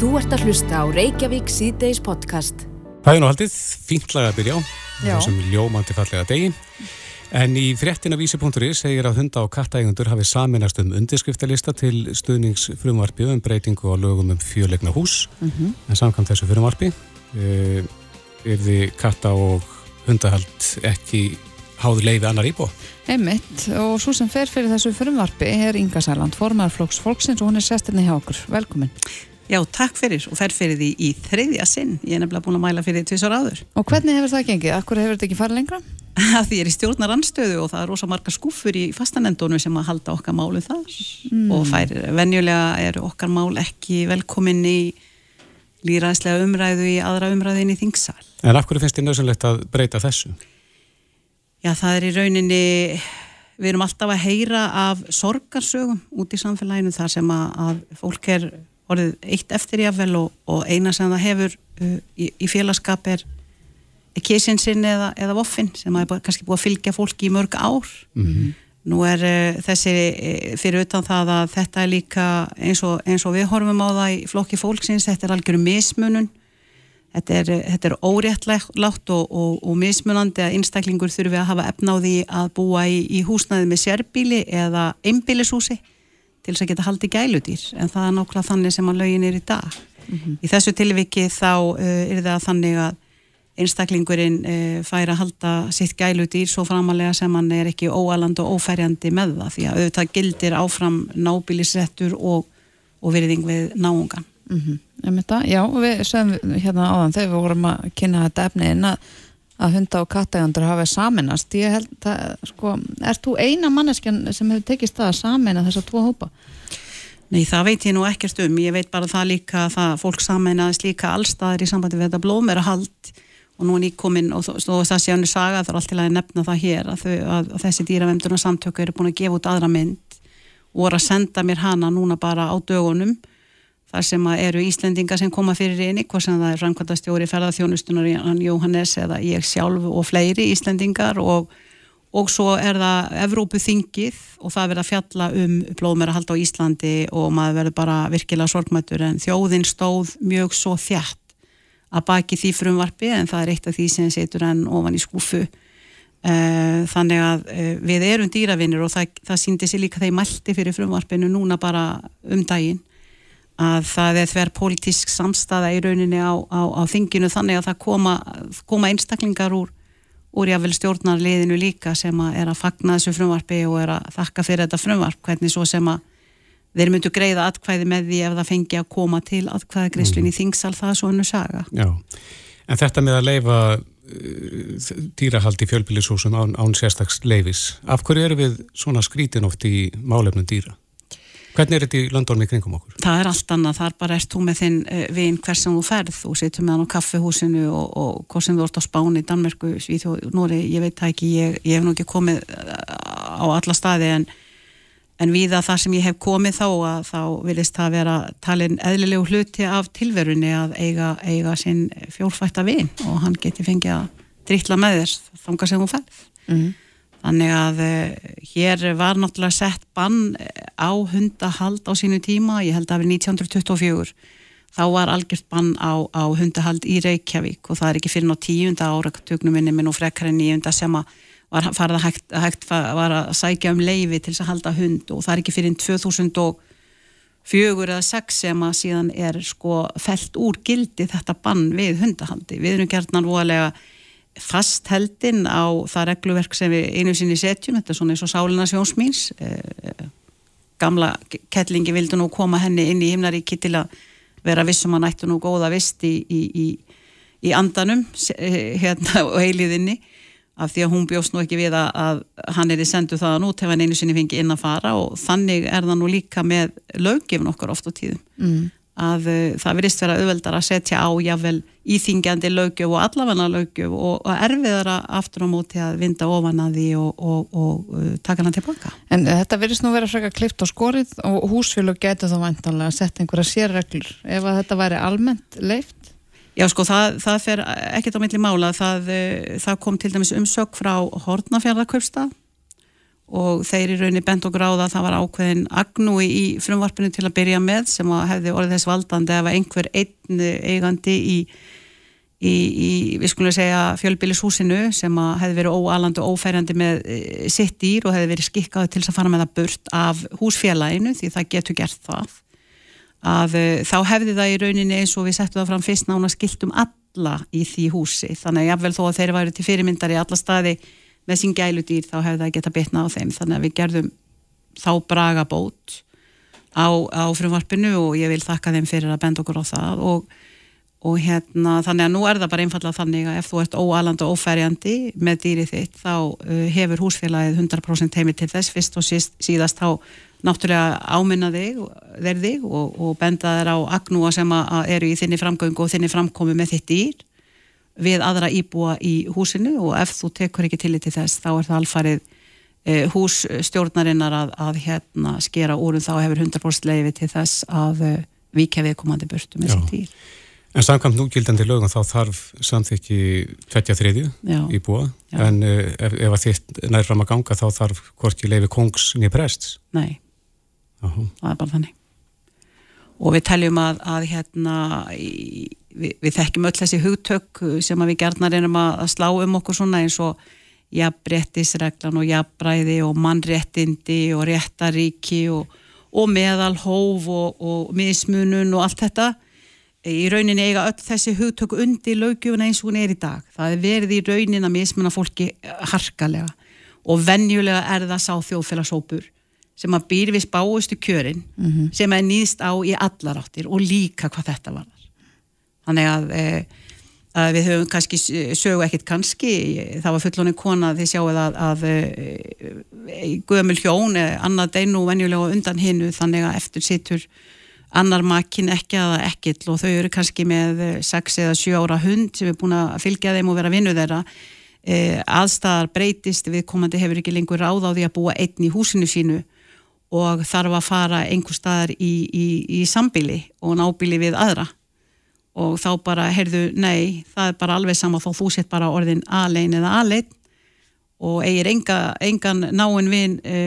Þú ert að hlusta á Reykjavík síðdeis podcast. Það er nú haldið fíntlaga að byrja á, þessum ljómandi fallega degi. En í fréttina vísi.ri segir að hunda og kattaeigundur hafi saminast um undirskriftalista til stuðningsfrumvarfi um breytingu á lögum um fjölegna hús. Mm -hmm. En samkvæmt þessu frumvarfi uh, er því katta og hundahald ekki háður leiði annar íbúa. Einmitt og svo sem fer fyrir þessu frumvarfi er Inga Sæland, formarflokks fólksins og hún er sestirni hjá okkur. Velkomin. Já, takk fyrir og fer fyrir því í þreyðja sinn. Ég er nefnilega búin að mæla fyrir því tvisar áður. Og hvernig hefur það gengið? Akkur hefur þetta ekki farið lengra? Því ég er í stjórnar anstöðu og það er rosa marga skúfur í fastanendunum sem að halda okkar málu þar mm. og fær, venjulega er okkar mál ekki velkomin í líraðslega umræðu í aðra umræðin í þingsal. En af hverju finnst þið nöðsynlegt að breyta þessu? Já, það er í rauninni, við erum alltaf að heyra af sorgarsögum út í samfélaginu þar sem að, að fólk er orðið eitt eftir jáfnvel og, og eina sem það hefur uh, í, í félagskap er kísinsinn eða, eða voffinn sem er kannski búið að fylgja fólki í mörg ár. Mm -hmm. Nú er uh, þessi uh, fyrir utan það að þetta er líka eins og, eins og við horfum á það í flokki fólksins, þetta er algjörum mismunun Þetta er, þetta er óréttlátt og, og, og mismunandi að einstaklingur þurfi að hafa efnáði að búa í, í húsnaði með sérbíli eða einbílishúsi til þess að geta haldið gæludýr en það er nákvæmlega þannig sem að lögin er í dag. Mm -hmm. Í þessu tilviki þá uh, er það þannig að einstaklingurinn uh, fær að halda sitt gæludýr svo framalega sem hann er ekki óaland og óferjandi með það því að auðvitað gildir áfram nábílisrettur og, og veriðing við náungan. Mm -hmm. Já, við sögum hérna áðan þegar við vorum að kynna þetta efni inn að, að hunda og kattægandur hafa saminast. Ég held að, sko, er þú eina manneskjan sem hefur tekist það að samina þessar tvo hópa? Nei, það veit ég nú ekkert um. Ég veit bara það líka að fólk saminaðist líka allstaðir í sambandi við þetta blómerahald og nú er nýkominn og, og það sé hann í saga, það er alltaf að nefna það hér að, þau, að, að þessi dýravemdurna samtöku eru búin að gefa út aðra mynd og voru að senda mér hana núna bara á dögunum þar sem eru Íslendinga sem koma fyrir einni, hvað sem það er framkvæmdastjóri ferðarþjónustunar Jóhannes eða ég sjálf og fleiri Íslendingar og, og svo er það Evrópuþingið og það verður að fjalla um blóðmæra hald á Íslandi og maður verður bara virkilega sorgmættur en þjóðin stóð mjög svo þjætt að baki því frumvarfi en það er eitt af því sem setur enn ofan í skúfu eh, þannig að eh, við erum dýravinnir og það, það síndi sér líka þeir mælti fyrir frumvarfinu núna bara um daginn að það er þver pólitísk samstaða í rauninni á, á, á þinginu þannig að það koma, koma einstaklingar úr, úr jáfnvel stjórnarliðinu líka sem að er að fagna þessu frumvarfi og er að þakka fyrir þetta frumvarf hvernig svo sem að þeir myndu greiða atkvæði með því ef það fengi að koma til atkvæða greiðslun í mhm. þingsal það er svo hannu saga. Já, en þetta með að leifa uh, dýrahald í fjölbílishúsum án, án sérstaks leifis, af hverju eru við svona skrítin oft í málefnum dýra? Hvernig er þetta í landormi kringum okkur? Það er allt annað, þar bara ert þú með þinn uh, vinn hvers sem þú ferð og setur með hann á kaffehúsinu og, og hvort sem þú ert á Spáni, Danmerku, Svíþjóð, Nóri, ég veit það ekki, ég, ég hef nú ekki komið eh, á alla staði en, en viða það sem ég hef komið þá að þá vilist það vera talin eðlilegu hluti af tilverunni að eiga, eiga sinn fjórfætta vinn og hann geti fengið að drittla með þess þanga sem þú ferð. Mm -hmm. Þannig að uh, hér var náttúrulega sett bann eh, á hundahald á sínu tíma, ég held að það var 1924, þá var algjört bann á, á hundahald í Reykjavík og það er ekki fyrir ná tíunda ára tögnum minni minn og frekar en nýjunda sem að var farið að hægt, hægt var að sækja um leifi til þess að halda hund og það er ekki fyrir 2004 eða 6 sem að síðan er sko felt úr gildi þetta bann við hundahaldi. Við erum gertnar voðalega fastheldin á það regluverk sem við einu sinni setjum, þetta er svona eins og Sálina Sjónsmýns eh, gamla kettlingi vildu nú koma henni inn í himnaríki til að vera vissum að nættu nú góða vist í, í, í, í andanum eh, hérna og heiliðinni af því að hún bjóst nú ekki við að, að hann er í sendu það nút ef hann einu sinni fengi inn að fara og þannig er það nú líka með löggefn okkar oft á tíðum. Mm að uh, það verist vera auðveldar að setja á jável íþingjandi lögjöf og allafanna lögjöf og, og erfiðara aftur á móti að vinda ofan að því og, og, og uh, taka hana tilbaka. En uh, þetta verist nú vera frekar klipt á skorið og húsfélug getur þá vantanlega að setja einhverja sérreglur ef að þetta væri almennt leift? Já sko það, það fer ekkert á milli mála það, það kom til dæmis umsök frá Hortnafjörðarkaupstað og þeir í rauninni bent og gráða að það var ákveðin agnúi í frumvarpinu til að byrja með sem að hefði orðið þess valdandi ef einhver einn eigandi í, í, í við skulum segja fjölbílishúsinu sem að hefði verið óalandi og ófærandi með e, sitt dýr og hefði verið skikkaði til að fara með það burt af húsfélaginu því það getur gert það að e, þá hefði það í rauninni eins og við settum það fram fyrst nána skiltum alla í því húsi. Þannig að jáfnvel þó að þeir með sín gæludýr þá hefði það geta bitna á þeim. Þannig að við gerðum þá braga bót á, á frumvarpinu og ég vil þakka þeim fyrir að benda okkur á það. Og, og hérna þannig að nú er það bara einfallega þannig að ef þú ert óaland og óferjandi með dýrið þitt þá uh, hefur húsfélagið 100% heimi til þess. Fyrst og síst, síðast þá náttúrulega áminna þig, þig og, og benda þeir á agnúa sem að eru í þinni framgöngu og þinni framkomi með þitt dýr við aðra íbúa í húsinu og ef þú tekur ekki tillit til þess þá er það alfarið e, hússtjórnarinnar að, að hérna, skera úrum þá hefur 100% leiði til þess að e, vika viðkomandi burtu með sitt dýr. En samkvæmt núgildandi lögum þá þarf samþykki tveitja þriðju í búa Já. en e, ef, ef þitt nær fram að ganga þá þarf hvort ég leiði kongs nýja prests? Nei, Aha. það er bara þannig og við teljum að, að hérna við, við þekkjum öll þessi hugtök sem við gerðnar erum að slá um okkur svona eins og jafnbrettisreglan og jafnbræði og mannréttindi og réttaríki og, og meðalhóf og, og mismunun og allt þetta. Í rauninni eiga öll þessi hugtök undir lögjöfuna eins og hún er í dag. Það er verið í raunin að mismuna fólki harkalega. Og venjulega er það sá þjóðfélagsópur sem að býr við spáustu kjörin mm -hmm. sem er nýðst á í allaráttir og líka hvað þetta var þannig að, e, að við höfum kannski sögu ekkit kannski. Það var fullónin kona því sjáu að, að e, e, gömul hjón annað deinu venjulega undan hinnu þannig að eftir sittur annar makkin ekki aða ekkill og þau eru kannski með 6 eða 7 ára hund sem er búin að fylgja þeim og vera vinnu þeirra. E, aðstæðar breytist við komandi hefur ekki lengur ráð á því að búa einn í húsinu sínu og þarf að fara einhver staðar í, í, í sambili og nábili við aðra. Og þá bara, heyrðu, nei, það er bara alveg sama þó þú sett bara orðin alein eða alein og eigir enga, engan náinn vin e,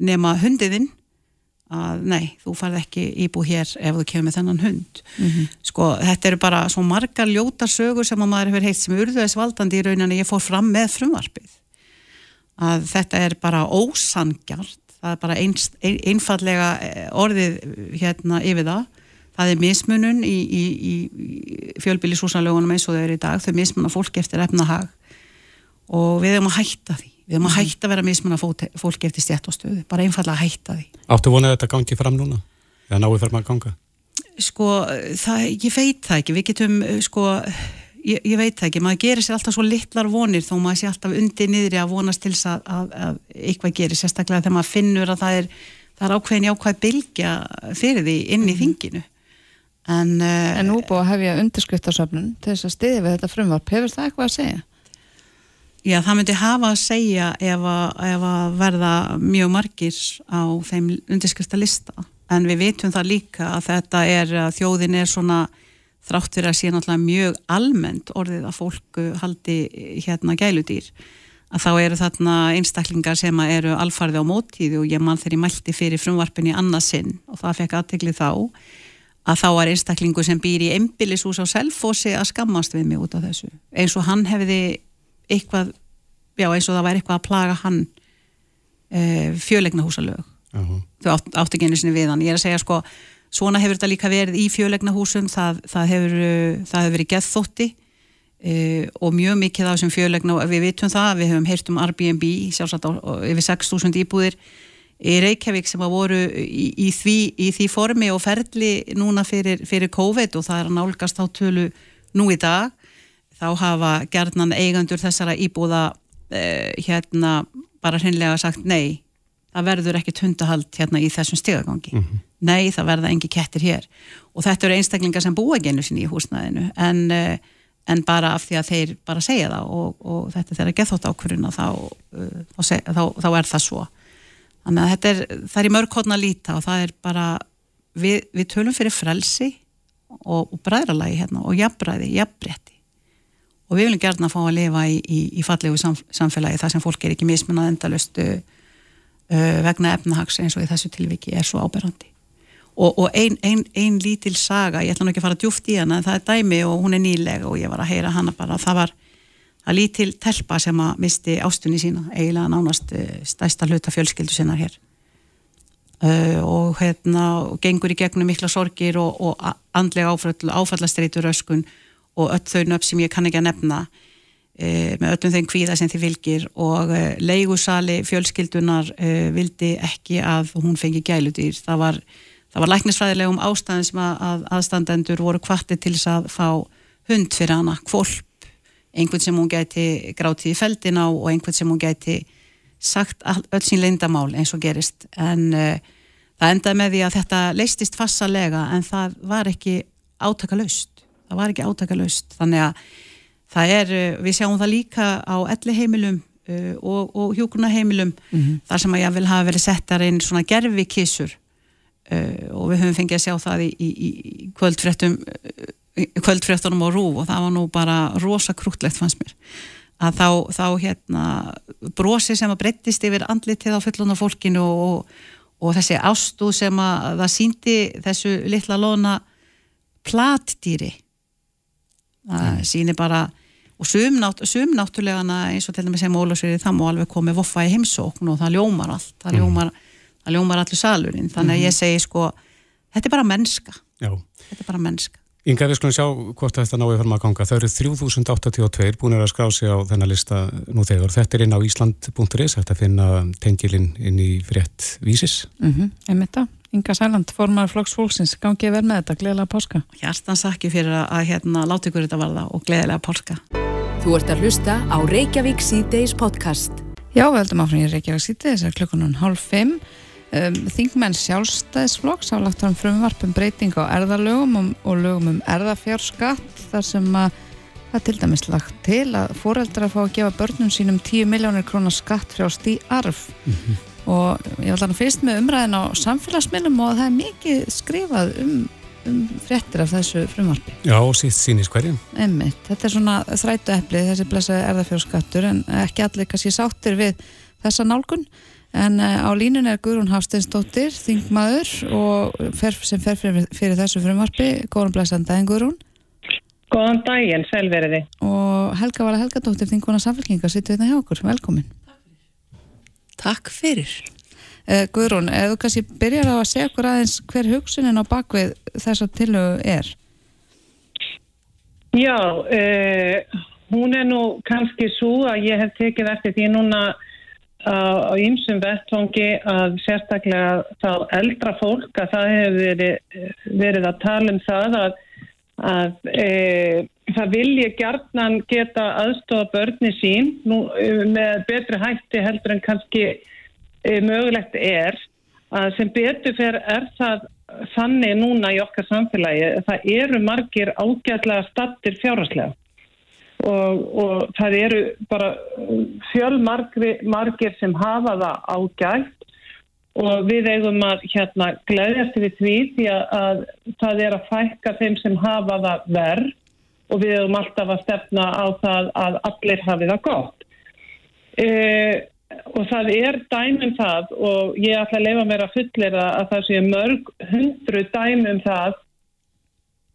nema hundiðinn að nei, þú farð ekki íbú hér ef þú kemur með þennan hund. Mm -hmm. sko, þetta eru bara svo margar ljóta sögur sem að maður hefur heilt sem urðu þess valdandi í rauninni ég fór fram með frumvarpið. Að þetta er bara ósangjart það er bara einst, ein, einfallega e, orðið hérna yfir það. Það er mismunun í, í, í fjölbílisúsanlögunum eins og þau eru í dag, þau mismuna fólk eftir efnahag. Og við erum að hætta því. Við erum að mhm. hætta að vera mismuna fólk eftir stjætt og stöðu, bara einfallega að hætta því. Áttu vonað að þetta gangi fram núna? Eða náðu fram að ganga? Sko, það, ég veit það ekki, við getum sko, ég, ég veit það ekki maður gerir sér alltaf svo litlar vonir þó maður sé alltaf undir niðri að vonast til að, að, að eitthvað gerir, sérstaklega þegar maður finnur að það er, það er ákveðin jákvæð bylgja fyrir því inn í mm -hmm. þinginu En, uh, en nú búið að hefja undirskriftarsöfnun til þess að stiðja við þetta frumvarp, hefur það eitthvað að segja? Já, það myndi hafa að segja ef að, ef að verða mjög margir á þeim undirskriftalista, en við vitum það líka að þetta er, að þjóðin er svona þrátt fyrir að sé náttúrulega mjög almennt orðið að fólk haldi hérna gæludýr, að þá eru þarna einstaklingar sem eru alfarði á mótíði og ég mann þeirri mælti fyrir frumvarpin í annarsinn og það fekk aðteglið þá að þá er einstaklingu sem býr í embilishús á selfósi að skammast við mig út af þessu. Eins og hann hefði eitthvað, já eins og það væri eitthvað að plaga hann e, fjölegnahúsalög uh -huh. þau átt, átt ekki einu sinni við hann, ég er að segja sko svona hefur þetta líka verið í fjölegnahúsum það, það hefur það hefur verið geðþótti e, og mjög mikið af þessum fjölegna við vitum það, við hefum heyrt um Airbnb sjálfsagt yfir 6.000 íbúðir í Reykjavík sem voru í, í, því, í því formi og ferli núna fyrir, fyrir COVID og það er að nálgast á tölu nú í dag. Þá hafa gerðnan eigandur þessara íbúða eh, hérna bara hreinlega sagt nei það verður ekki tundahald hérna í þessum stigagangi. Mm -hmm. nei það verða engi kettir hér. Og þetta eru einstaklingar sem búa gennu sinni í húsnæðinu en, eh, en bara af því að þeir bara segja það og, og þetta þeirra gethótt ákvöruna þá, uh, þá, þá, þá er það svo. Þannig að þetta er, það er í mörg hodna líta og það er bara, við, við tölum fyrir frelsi og, og bræðralagi hérna og jafnbræði, jafnbretti og við viljum gerna fá að lifa í, í, í fallegu sam, samfélagi þar sem fólk er ekki mismunað endalust uh, vegna efnahags eins og í þessu tilviki er svo áberandi. Og, og einn ein, ein lítil saga, ég ætla nú ekki að fara djúft í hana en það er dæmi og hún er nýleg og ég var að heyra hana bara, það var að lítil telpa sem að misti ástunni sína eiginlega nánast uh, stæsta hluta fjölskyldu sinnar hér. Uh, og hérna og gengur í gegnum mikla sorgir og, og andlega áfallastreitur öskun og öll þau nöfn sem ég kann ekki að nefna með öllum þeim kvíða sem þið vilgir og e, leigusali fjölskyldunar e, vildi ekki að hún fengi gæludýr. Það var, var læknisfræðilegum ástæðin sem að, að aðstandendur voru kvartið til þess að fá hund fyrir hana, kvolp, einhvern sem hún gæti grátið í feldin á og einhvern sem hún gæti sagt öll sín leindamál eins og gerist. En það endaði með því að þetta leistist fassalega en það var ekki átaka það var ekki átaka þannig að það er, eh, við sjáum það líka á elli heimilum uh, og, og hjókunaheimilum mm -hmm. þar sem að ég vil hafa verið settar inn svona gerfi kissur uh, og við höfum fengið að sjá það í, í, í kvöldfréttum kvöldfréttunum á rúf og það var nú bara rosa krútlegt fannst mér. Að þá, þá hérna brosi sem að breyttist yfir andlitið á fullun af fólkinu og, og, og þessi ástu sem að það síndi þessu litla lona platdýri. Það sýnir bara og sum, nátt, sum náttúrulega eins og til dæmis sem Ólafsverið það má alveg komið voffa í heimsókn og það ljómar allt það mhm. ljómar, mm. það ljómar allir salurinn þannig að ég mhm. segi sko þetta er bara mennska Já. þetta er bara mennska Inga, við skulum sjá hvort þetta náðu fyrir maður ganga. Það eru 3082 búin að skrá sig á þennan lista nú þegar. Þetta er inn á Ísland.is, þetta finna tengilinn inn í frétt vísis. Mm -hmm, einmitt það. Inga Sæland, formar Flóks Fólksins, gangið verð með þetta, gleðilega páska. Hjartans ekki fyrir að hérna láta ykkur þetta varða og gleðilega páska. Þú ert að hlusta á Reykjavík C-Days podcast. Já, við heldum áfram í Reykjavík C-Days, það er klukkunum hálf fimm. Um, Þingmenn sjálfstæðisflokks álagt um frumvarpum breyting á erðalögum og, og lögum um erðafjárskatt þar sem að það til dæmis lagt til að fóreldra fá að gefa börnum sínum 10 miljónir krónar skatt frjást í arf mm -hmm. og ég var þannig fyrst með umræðin á samfélagsmiðlum og það er mikið skrifað um um fréttir af þessu frumvarpi. Já, sítt sínist hverjum. Emmitt, þetta er svona þrætu eplið, þessi blessaði erðafjórskattur en ekki allir kannski sáttir við þessa nálgun en eh, á línun er Guðrún Hafsteinsdóttir, þingmaður og fer, sem fer fyrir, fyrir þessu frumvarpi. Góðan blessaðan daginn Guðrún. Góðan daginn, selveriði. Og Helga Vala Helgadóttir, þinguna samfélkinga, sittu hérna hjá okkur. Velkomin. Takk fyrir. Uh, Guðrún, eða þú kannski byrjar á að segja okkur aðeins hver hugsunin á bakvið þess að tilögu er? Já, uh, hún er nú kannski svo að ég hef tekið eftir því núna á ýmsum vettvangi að sérstaklega þá eldra fólk að það hefur verið, verið að tala um það að, að e, það vilja gertnan geta aðstofa börni sín nú, með betri hætti heldur en kannski Eh, mögulegt er að sem betur fyrir er það þannig núna í okkar samfélagi það eru margir ágætlega stattir fjárháslega og, og það eru bara fjölmargir sem hafa það ágætt. Og við eigum að hérna gleðjast við því því að, að það er að fækka þeim sem hafa það verð og við eigum alltaf að stefna á það að allir hafi það gott. E og það er dæmum það og ég ætla að lefa mér að fullera að það sé mörg hundru dæmum það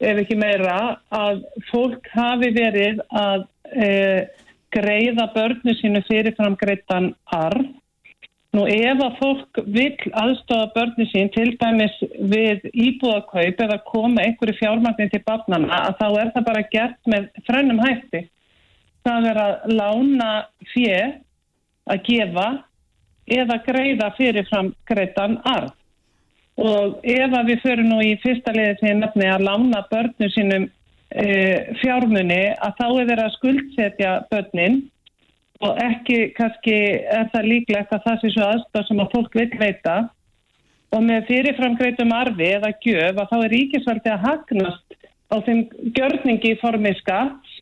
ef ekki meira að fólk hafi verið að e, greiða börnu sínu fyrirfram greitan arf Nú ef að fólk vil aðstofa börni sín til dæmis við íbúðakaup eða koma einhverju fjármagnin til barnana að þá er það bara gert með frönnum hætti. Það er að lána fjö að gefa eða greiða fyrirfram greiðan arð. Og ef að við förum nú í fyrsta leiði til nefni að lána börnum sínum e, fjármunni að þá er þeirra að skuldsetja börnin og ekki kannski er það líklegt að það sé svo aðstofn sem að fólk vil veita og með fyrirfram greiðum arfi eða gjöf að þá er ríkisvaldi að hagnast á þeim gjörningi í formi skatt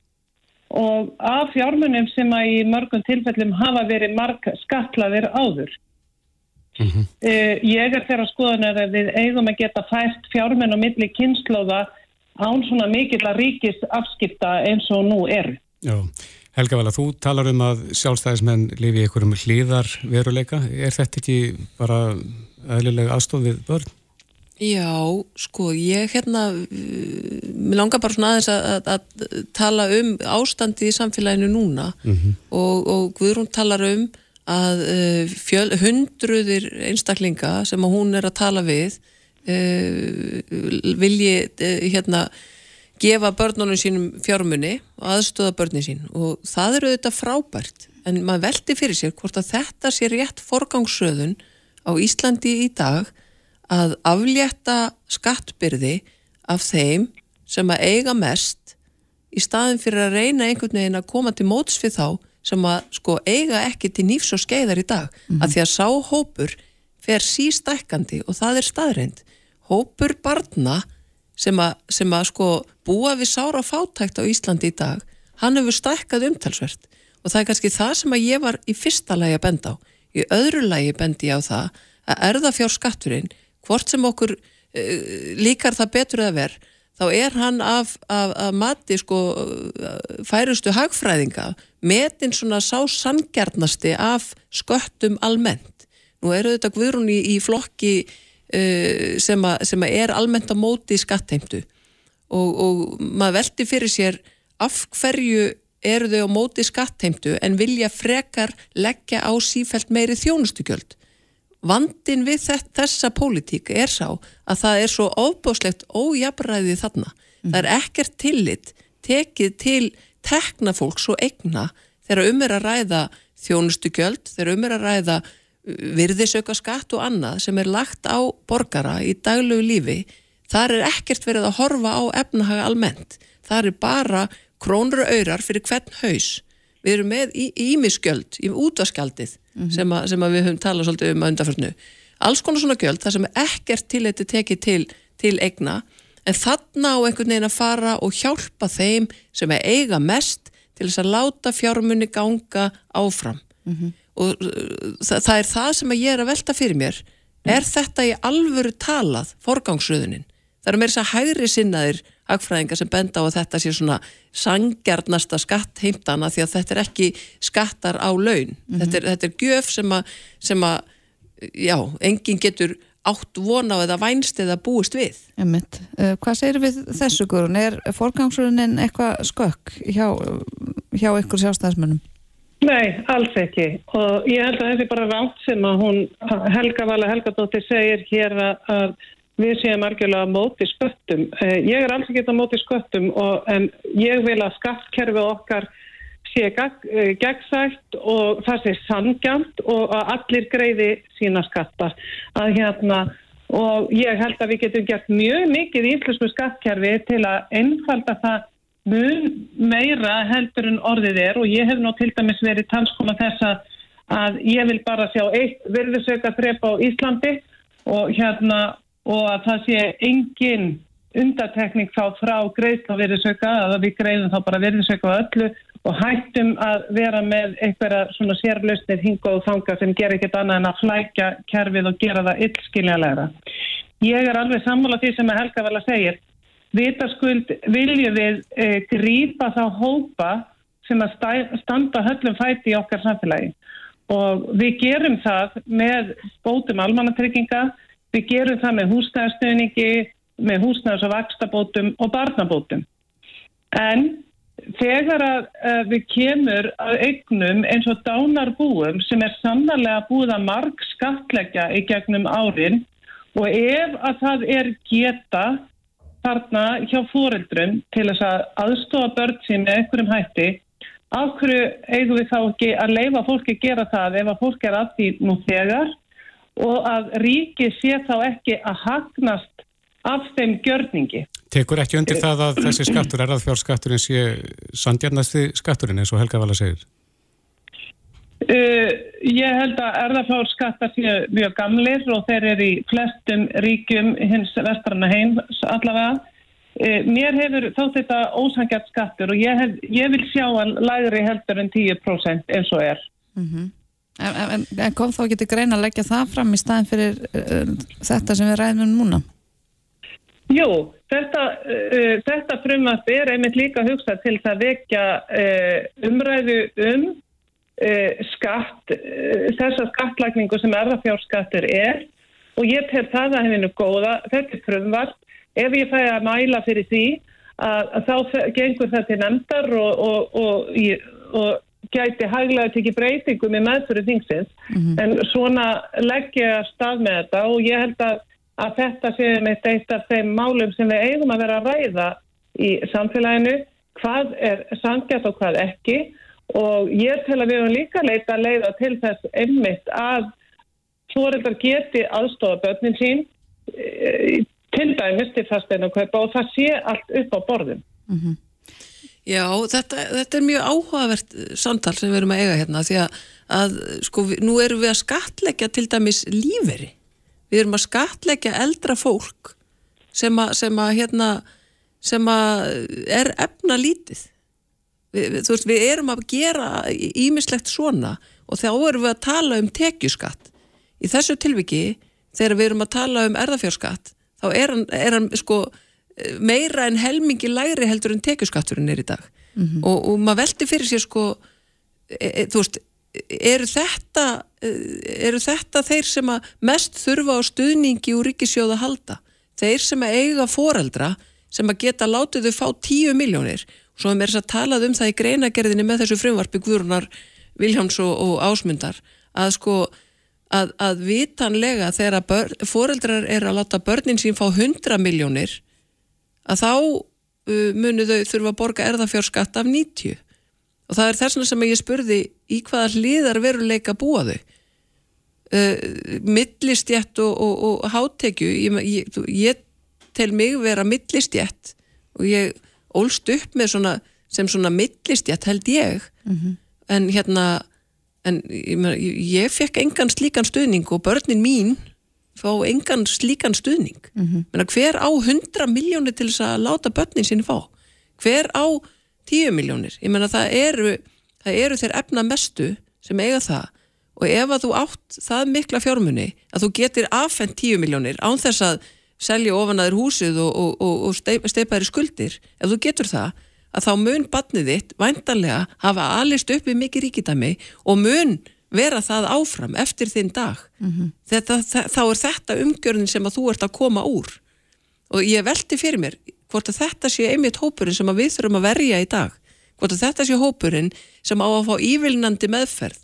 og af fjármunum sem að í mörgum tilfellum hafa verið marg skatlaðir áður. Mm -hmm. uh, ég er þeirra skoðunar að við eigum að geta fæst fjármun og milli kynnslóða án svona mikill að ríkis afskipta eins og nú er. Já, Helga Vala, þú talar um að sjálfstæðismenn lifi í einhverjum hlýðar veruleika. Er þetta ekki bara aðlilega aðstof við börn? Já, sko, ég hérna, mér langar bara svona aðeins að, að, að tala um ástandi í samfélaginu núna mm -hmm. og, og Guðrún talar um að uh, fjöl, hundruðir einstaklinga sem hún er að tala við uh, vilji uh, hérna gefa börnunum sínum fjármunni og aðstöða börnin sín og það eru þetta frábært en maður veldi fyrir sér hvort að þetta sé rétt forgangsröðun á Íslandi í dag að aflétta skattbyrði af þeim sem að eiga mest í staðin fyrir að reyna einhvern veginn að koma til móts við þá sem að sko eiga ekki til nýfs og skeiðar í dag mm -hmm. að því að sá hópur fer sístækkandi og það er staðreind hópur barna sem að, sem að sko búa við sára fátækt á Íslandi í dag, hann hefur stækkað umtalsvert og það er kannski það sem að ég var í fyrsta lagi að benda á. Í öðru lagi bendi ég á það að erða fjár skatturinn, hvort sem okkur uh, líkar það betur að verð, þá er hann af, af, af mati sko færustu hagfræðinga metin svona sá sangjarnasti af sköttum almennt. Nú eru þetta guðrún í, í flokki uh, sem, a, sem a er almennt á móti í skattheimtu og, og maður veldi fyrir sér af hverju eru þau á móti skattheimtu en vilja frekar leggja á sífælt meiri þjónustugjöld. Vandin við þessa pólitík er sá að það er svo ofbáslegt ójabræðið þarna. Mm. Það er ekkert tillit tekið til teknafólks og egna þegar um er að ræða þjónustugjöld, þegar um er að ræða virðisauka skatt og annað sem er lagt á borgara í daglegu lífi, þar er ekkert verið að horfa á efnahaga almennt. Það er bara krónur og öyrar fyrir hvern haus. Við erum með ímiskjöld, útvaskjaldið mm -hmm. sem, sem við höfum talað svolítið um að undarförnu. Alls konar svona gjöld, það sem er ekkert til þetta tekið til, til egna, en þarna á einhvern veginn að fara og hjálpa þeim sem er eiga mest til þess að láta fjármunni ganga áfram. Mm -hmm og uh, það, það er það sem ég er að velta fyrir mér er þetta í alvöru talað forgangsröðunin það eru meira þess að hægri sinnaðir hagfræðingar sem benda á að þetta sé svona sangjarnasta skatt heimtana því að þetta er ekki skattar á laun mm -hmm. þetta, er, þetta er gjöf sem að, sem að já, enginn getur átt vona á eða vænst eða búist við Einmitt. Uh, hvað segir við þessu Guðrún? Er forgangsröðunin eitthvað skökk hjá, hjá ykkur sjálfstæðismönnum? Nei, alls ekki og ég held að þetta er bara rátt sem að hún Helga Vala Helgadóttir segir hér að við séum algjörlega móti sköttum. Eh, ég er alls ekki þetta móti sköttum og en ég vil að skattkerfi okkar sé eh, gegnsætt og það sé sangjant og að allir greiði sína skattar. Að hérna og ég held að við getum gert mjög mikið í íslensku skattkerfi til að einfalda það mun meira heldur en orðið er og ég hef nú til dæmis verið talskoma þess að ég vil bara sjá eitt virðisauka þrepa á Íslandi og hérna og að það sé engin undatekning þá frá greiðsla virðisauka að við greiðum þá bara virðisauka á öllu og hættum að vera með einhverja svona sérlausnir hinga og þanga sem ger ekkert annað en að flækja kerfið og gera það yllskiljanlegra. Ég er alveg sammála því sem Helga vel að segja vitaskuld viljum við e, grípa þá hópa sem að stæ, standa höllum fæti í okkar samfélagi og við gerum það með bótum almannatrygginga, við gerum það með húsnæðarstöðningi, með húsnæðars- og vakstabótum og barnabótum. En þegar að, að við kemur að eignum eins og dánarbúum sem er sannarlega búið að marg skatleggja í gegnum árin og ef að það er geta þarna hjá fóreldrum til þess að aðstofa börn sín með einhverjum hætti af hverju eigum við þá ekki að leifa fólki að gera það ef að fólki er að því nú þegar og að ríki sé þá ekki að hagnast af þeim gjörningi. Tekur ekki undir það að þessi skattur, erðafjárskatturinn sé sandjarnasti skatturinn eins og Helga Vala segir? Uh, ég held að erðafjárskattar séu mjög gamlir og þeir eru í flestum ríkjum hins vestrana heims allavega. Uh, mér hefur þótt þetta ósangjart skattur og ég, hef, ég vil sjá að lægri heldur en 10% eins og er. Mm -hmm. En, en kom þá til greina að leggja það fram í staðin fyrir uh, þetta sem við ræðum um núna? Jú, þetta, uh, þetta frumvart er einmitt líka hugsað til að vekja uh, umræðu um skatt, þessa skattlagningu sem erðafjárskattur er og ég tel það að hefinu góða, þetta er frumvart, ef ég fæ að mæla fyrir því að, að þá gengur það til nefndar og, og, og, og gæti hæglega tekið breytingum í meðfyrir þingsins, mm -hmm. en svona leggja stað með þetta og ég held að að þetta séum eitt af þeim málum sem við eigum að vera að ræða í samfélaginu, hvað er sangjast og hvað ekki og ég tel að við höfum líka leita að leiða til þess einmitt að fóreldar geti aðstofa börnin sín e, til dæmis til fasteinu kaupa og það sé allt upp á borðum. Mm -hmm. Já, þetta, þetta er mjög áhugavert samtal sem við erum að eiga hérna því að, að sko, nú erum við að skatleggja til dæmis líferi við erum að skatleggja eldra fólk sem að, sem að, hérna, sem að er efna lítið. Við, þú veist, við erum að gera ímislegt svona og þá erum við að tala um tekjuskatt. Í þessu tilviki, þegar við erum að tala um erðafjárskatt, þá er hann, er hann sko, meira en helmingi læri heldur en tekjuskatturinn er í dag. Mm -hmm. og, og maður veldi fyrir sér sko, e, e, þú veist, eru þetta, eh, eru þetta þeir sem að mest þurfa á stuðningi úr ríkisjóða halda þeir sem að eiga foreldra sem að geta látið þau fá 10 miljónir og svo er þess að talað um það í greinagerðinni með þessu frumvarpi Guðrunar Viljáms og, og Ásmundar að sko að, að vitanlega þegar börn, foreldrar er að láta börnin sín fá 100 miljónir að þá uh, munu þau þurfa að borga erðafjárskatt af 90 og það er þess að ég spurði í hvaða hliðar veruleika búa þau? Uh, millistjætt og, og, og hátekju ég, ég, ég tel mig vera millistjætt og ég ólst upp með svona sem svona millistjætt held ég. Mm -hmm. en hérna en ég, ég fekk engan slíkan stuðning og börnin mín fá engan slíkan stuðning. Mm -hmm. Menna, hver á 100 miljónir til þess að láta börnin sín fá? Hver á 10 miljónir, ég menna það eru það eru þeir efna mestu sem eiga það. Og ef að þú átt það mikla fjármunni að þú getur affendt 10 miljónir án þess að selja ofanaður húsið og, og, og, og steipaður skuldir, ef þú getur það að þá mun batnið þitt væntanlega hafa alist upp við mikið ríkidæmi og mun vera það áfram eftir þinn dag. Mm -hmm. þetta, það, þá er þetta umgjörðin sem að þú ert að koma úr. Og ég veldi fyrir mér hvort að þetta sé einmitt hópurinn sem við þurfum að verja í dag. Hvort að þetta sé hópurinn sem á að fá ívilnandi meðferð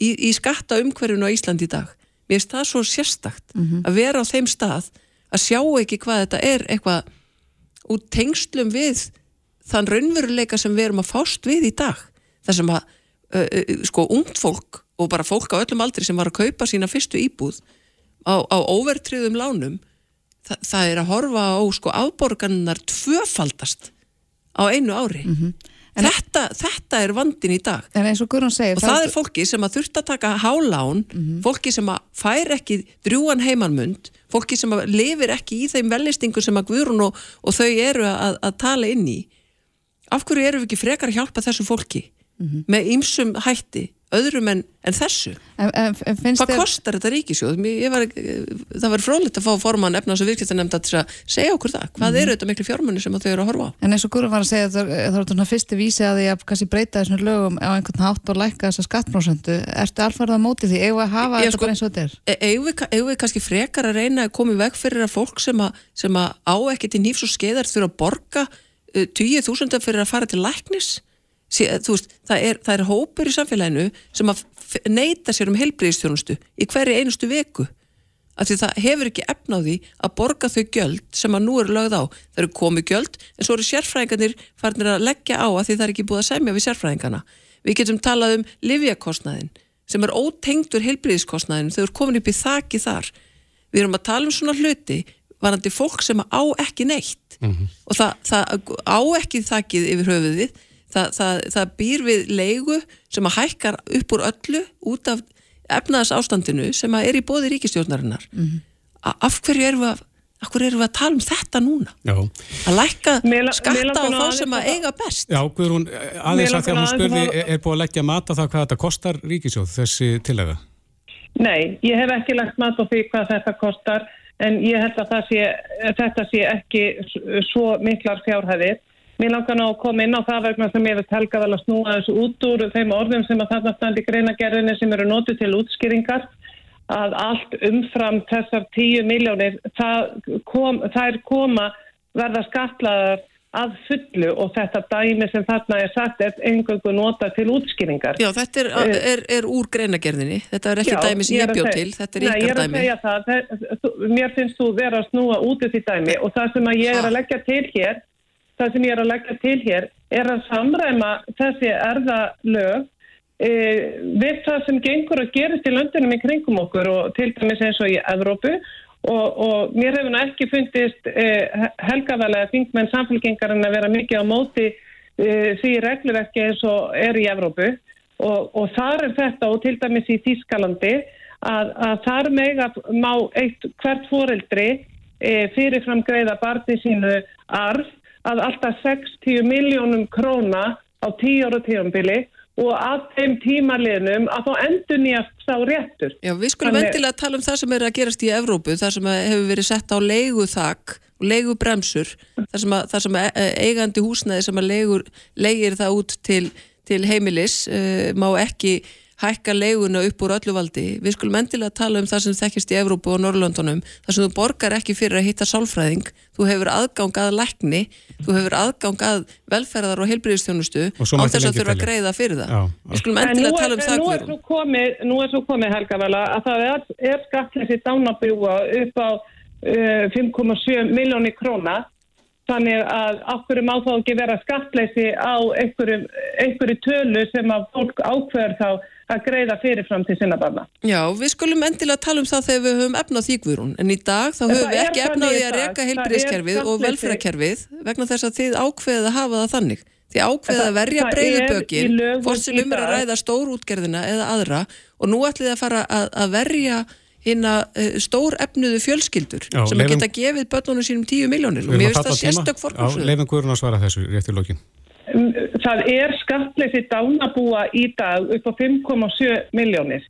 í, í skatta umhverfinu á Íslandi í dag. Mér finnst það svo sérstakt mm -hmm. að vera á þeim stað að sjá ekki hvað þetta er eitthvað út tengslum við þann raunveruleika sem við erum að fást við í dag. Þar sem að uh, uh, sko ungt fólk og bara fólk á öllum aldri sem var að kaupa sína fyrstu íbúð á, á overtriðum lánum Þa, það er að horfa á sko afborganar tvöfaldast á einu ári mm -hmm. þetta, þetta er vandin í dag og, segir, og það, það er fólki sem að þurft að taka hálán mm -hmm. fólki sem að fær ekki drjúan heimanmund fólki sem að lifir ekki í þeim vellistingu sem að Guðrún og, og þau eru að, að tala inn í af hverju eru við ekki frekar að hjálpa þessu fólki mm -hmm. með ymsum hætti öðrum en, en þessu. En, en, hvað þér... kostar þetta ríkisjóð var, það var frólitt að fá forman efnars og virkjæftanemnda til að segja okkur það. Hvað mm -hmm. eru þetta miklu fjármunni sem þau eru að horfa á? En eins og Guru var að segja það, það er svona fyrsti vísi að því að kannski breyta þessum lögum á einhvern hátt og lækka þessa skattprósentu. Ertu alfarðað á móti því, eigum við að hafa Ég, þetta sko, eins og þetta er? e- eigum við, eigum við kannski frekar að reyna að koma í veg fyrir að fólk sem að, sem að á ekki til nýfs og skeiðar þurfa að borga 20.000 uh, fyrir að fara til læknis Veist, það, er, það er hópur í samfélaginu sem að neyta sér um helbriðistjónustu í hverju einustu veku af því það hefur ekki efnáði að borga þau gjöld sem að nú eru lögð á. Það eru komið gjöld en svo eru sérfræðingarnir farinir að leggja á að því það er ekki búið að semja við sérfræðingarna við getum talað um livjakostnaðin sem er ótengtur helbriðiskostnaðin þau eru komin upp í þakki þar. Við erum að tala um svona hluti varandi fólk sem á ekki neitt. Mm -hmm. og það, það á ekki þakkið yfir höfuðið það, það, það býr við leigu sem að hækkar upp úr öllu út af efnaðas ástandinu sem að er í bóði ríkistjórnarinnar mm -hmm. af hverju erum við að af hverju erum við að tala um þetta núna Já. að lækka skatta á þá sem að eiga best Já, Guðrún, aðeins að því að hún spurði er, er búið að leggja mat á það hvað þetta kostar ríkisjóð, þessi tillega? Nei, ég hef ekki lagt mat á því hvað þetta kostar en ég held að sé, þetta sé ekki svo miklar fjárhæðir. Mér langar ná að koma inn á það vegna sem ég veit helga vel að snúa þessu út úr þeim orðum sem að þarna standi greinagerðinni sem eru nótið til útskýringar að allt umfram þessar tíu miljónir það, kom, er koma verða skatlaðar að fullu og þetta dæmi sem þarna er sagt er engöngu nota til útskýringar. Já, þetta er, eh, er, er úr greinagerðinni, þetta er ekki Já, dæmi sem ég bjóð til, þetta er ykkar dæmi. Nei, ég er að segja það, mér finnst þú vera að snúa út af því dæmi og það sem ég er að leggja til hér það sem ég er að leggja til hér er að samræma þessi erðalög e, við það sem gengur að gerist í löndunum í kringum okkur og til dæmis eins og í Evrópu. Og, og mér hefur ekki fundist e, helgaðalega þingmenn samfélgengarinn að vera mikið á móti e, því reglverki eins og er í Evrópu. Og, og þar er þetta og til dæmis í Þískalandi að, að þar mega má eitt hvert foreldri e, fyrirfram greiða barni sínu arf að alltaf 60 miljónum króna á 10 ára tíumbili og að þeim tímarliðnum að þá endur nýjast sá réttur. Já, við skulum Þannig... vendilega tala um það sem er að gerast í Evrópu, það sem hefur verið sett á leiguþak og leigubremsur, það sem, að, það sem e, eigandi húsnæði sem að leigur, leigir það út til, til heimilis, uh, má ekki hækka leiguna upp úr öllu valdi. Við skulum endilega tala um það sem þekkist í Evrópu og Norrlöndunum, þar sem þú borgar ekki fyrir að hitta sálfræðing, þú hefur aðgang að lækni, þú hefur aðgang að velferðar og heilbyrðistjónustu á þess að þurfa að greiða fyrir það. Já, Við skulum endilega tala um það. Nú er svo komið, nú er svo komið Helga vel að það er, er skattleysi dánabjúa upp á uh, 5,7 miljóni króna Þannig að okkur má þá ekki vera skattleysi á einhverju tölu sem að fólk ákveður þá að greiða fyrirfram til sinna barna. Já, við skulum endilega tala um það þegar við höfum efnað þýkvurun, en í dag þá höfum við ekki efnaði að reyka heilbríðskerfið og velferðarkerfið vegna þess að þið ákveðið að hafa það þannig. Þið ákveðið að verja breyðubökin, fór sem um er að ræða stórútgerðina eða aðra og nú ætlið að fara að, að verja hérna stór efnuðu fjölskyldur Já, sem leifum, að geta gefið börnunum sínum 10 miljónir og mér finnst það sérstök fórkvásuð. Leifum Guðrun að svara þessu rétt í lókinn. Það er skattleysi dánabúa í dag upp á 5,7 miljónir.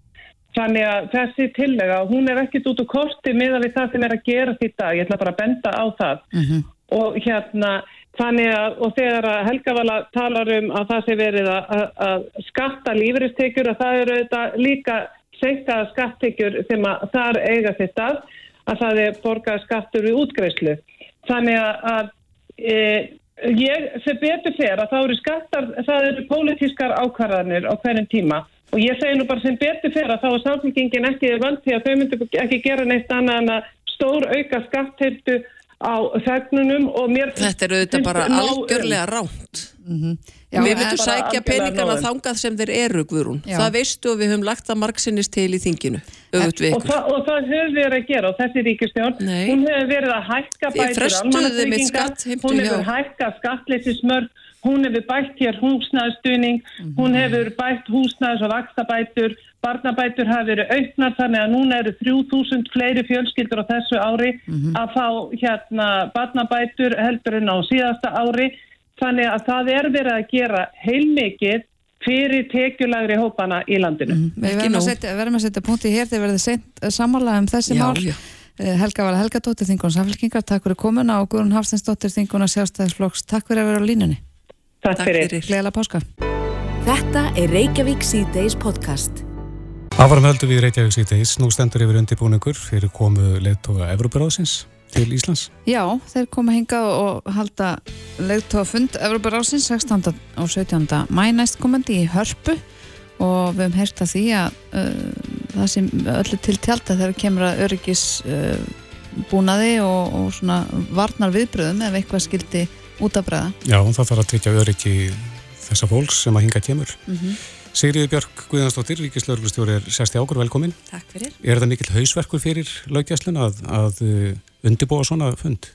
Þannig að þessi tillega, hún er ekkit út úr korti með að við það sem er að gera þetta, ég ætla bara að benda á það. Uh mhm. -huh. Og hérna, þannig að, og þegar að Helgavala talar um að það sé verið að, að, að skatta lífeyristekjur, að það eru auðvitað líka seiktaða skattekjur sem að þar eiga þetta, að það er borgað skattur við útgreifslu. Þannig að e, Ég, sem betur fer að það eru skattar, það eru pólitískar ákvarðanir á hverjum tíma og ég segi nú bara sem betur fer að þá er samfélkingin ekki vant því að þau myndu ekki gera neitt annað en að stór auka skattheiltu á þegnunum og mér... Þetta eru auðvitað bara algjörlega ránt. Mm -hmm. Já, við veitum sækja peningana þangað sem þeir eru Guðrún, Já. það veistu og við höfum lagt það margsinnist til í þinginu og, þa og það hefur verið að gera og þessi ríkistjórn, hún hefur verið að hækka bætur almannatryggingar hún hefur hækka skatleysismörg hún hefur bætt hér húsnæðstuðning mm -hmm. hún hefur bætt húsnæðs og vakstabætur, barnabætur hafi verið auknar þannig að núna eru 3000 fleiri fjölskyldur á þessu ári mm -hmm. að fá hérna barnabætur heldur en á síðasta ári Þannig að það er verið að gera heilmikið fyrir tekjulagri hópana í landinu. Mm, við verðum að, setja, verðum að setja punkti hér þegar verðum sent samanlega um þessi já, mál. Já. Eh, Helga Vala Helgadóttir, Þingun Samfélkingar, takk fyrir komuna og Guðrun Hafstensdóttir, Þinguna Sjálfstæðisflokks. Takk fyrir að vera á línunni. Takk, takk fyrir. Gleðilega páska. Þetta er Reykjavík C-Days podcast. Ávarum höldu við Reykjavík C-Days. Nú stendur yfir undirbúningur fyrir komu leittóa Evrópuráðsins til Íslands? Já, þeir koma hingað og halda leiðtóa fund Evropa Rásins 16. og 17. mæ næst komandi í Hörpu og við hefum heyrst að því að uh, það sem öllu til tjálta þegar kemur að öryggis uh, búnaði og, og svona varnar viðbröðum ef eitthvað skildi út af bræða. Já, það þarf að tryggja öryggi þessa fólks sem að hinga kemur. Mm -hmm. Sigriði Björk Guðansdóttir, Ríkislaurglustjóri er sérsti águr, velkomin. Takk fyrir. Er þetta mikill hausverkur fyrir laugjæslun að, að undibúa svona fund?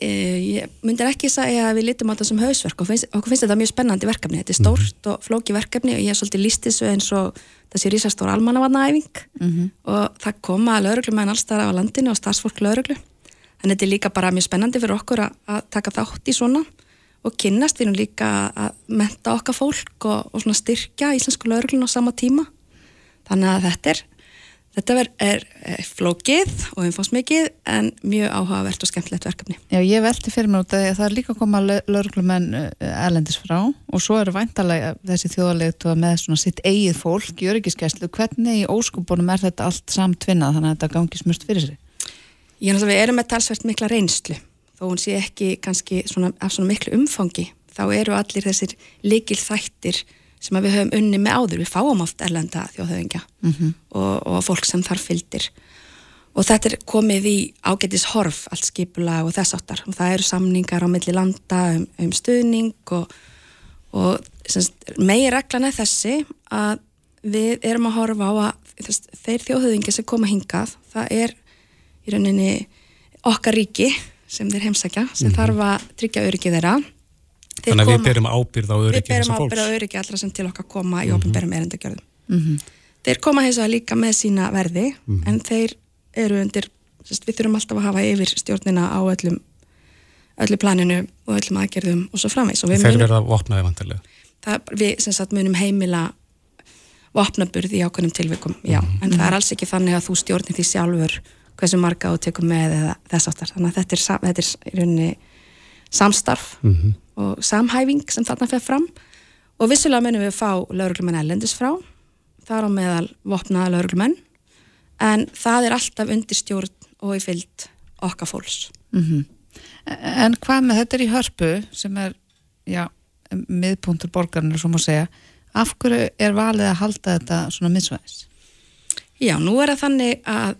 Eh, ég myndir ekki segja að við litum á þetta sem hausverk og finnst, okkur finnst þetta mjög spennandi verkefni. Þetta er stórt mm -hmm. og flóki verkefni og ég er svolítið lístið svo eins og þessi rísastóra almannavarnaæfing mm -hmm. og það koma lauruglum með allstæðar á landinu og starfsfólk lauruglu. Þannig þetta er líka bara mjög spennandi fyrir okkur að, að taka þátt í svona og kynnast við nú líka að menta okkar fólk og, og styrkja íslensku lauruglun á sama tíma þannig að þetta er Þetta er, er, er flókið og umfásmikið en mjög áhugavert og skemmtilegt verkefni. Já, ég velti fyrir mér út að það er líka að koma lauruglumenn erlendis frá og svo eru væntalega þessi þjóðalegt með svona sitt eigið fólk í öryggiskeslu. Hvernig í óskupunum er þetta allt samtvinnað þannig að þetta gangi smurst fyrir sig? Ég náttúrulega, við erum með talsvert mikla reynslu þó hún sé ekki kannski svona, af svona miklu umfangi. Þá eru allir þessir likil þættir sem við höfum unni með áður, við fáum oft erlenda þjóðhauðingja mm -hmm. og, og fólk sem þar fylgdir og þetta er komið í ágætis horf allt skipula og þess áttar og það eru samningar á milli landa um, um stuðning og, og meir reglan er þessi að við erum að horfa á að þess, þeir þjóðhauðingi sem koma hingað, það er í rauninni okkar ríki sem þeir heimsækja, sem mm -hmm. þarf að tryggja öryggið þeirra Þannig að við berum ábyrð á öryggi þessar fólks. Við berum ábyrð á öryggi allra sem til okkar koma í ofnbærum erindagjörðum. Mm -hmm. Þeir koma hins vegar líka með sína verði mm -hmm. en þeir eru undir, sérst, við þurfum alltaf að hafa yfir stjórnina á öllum öllu planinu og öllum aðgerðum og svo framvegs. Þeir munum, verða vopnaði vantilega? Við sem sagt munum heimila vopnaburð í ákveðnum tilvikum, já. Mm -hmm. En það er alls ekki þannig að þú stjórnir því sjálfur hversu marga þú tekum með eða þess áttar. Þannig að þetta er, þetta er í rauninni samstarf mm -hmm. Og samhæfing sem þarna fyrir fram og vissulega munum við fá lauruglumenn ellendis frá þar á meðal vopnaða lauruglumenn en það er alltaf undir stjórn og í fyllt okkar fólks mm -hmm. En hvað með þetta er í hörpu sem er já, miðpuntur borgarnir sem að segja af hverju er valið að halda þetta svona miðsvæðis? Já, nú er það þannig að,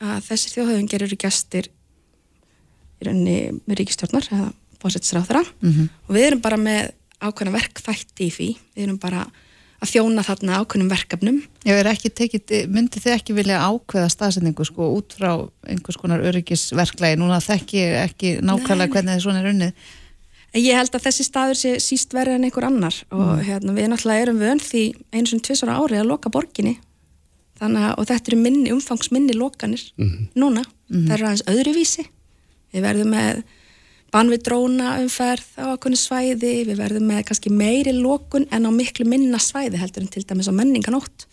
að þessi þjóðhauðingir eru gæstir í rauninni ríkistjórnar eða fósetsráþara mm -hmm. og við erum bara með ákveðna verkþætti í því, við erum bara að þjóna þarna ákveðnum verkefnum. Já, tekið, myndi þið ekki vilja ákveða staðsendingu sko út frá einhvers konar öryggisverklagi, núna þekki ekki nákvæmlega hvernig þið svona er unnið. Ég held að þessi staður sé síst verið en einhver annar. Og mm. hérna, við náttúrulega erum vönd því eins og tvisara árið að loka borginni. Þannig að þetta eru minni, umfangsminni lokanir mm -hmm. núna, mm -hmm. það eru aðeins öðruvísi. Við verðum með bann við dróna umferð á okkurni svæði, við verðum með kannski meiri lókun en á miklu minna svæði heldur en til dæmis á menninganótt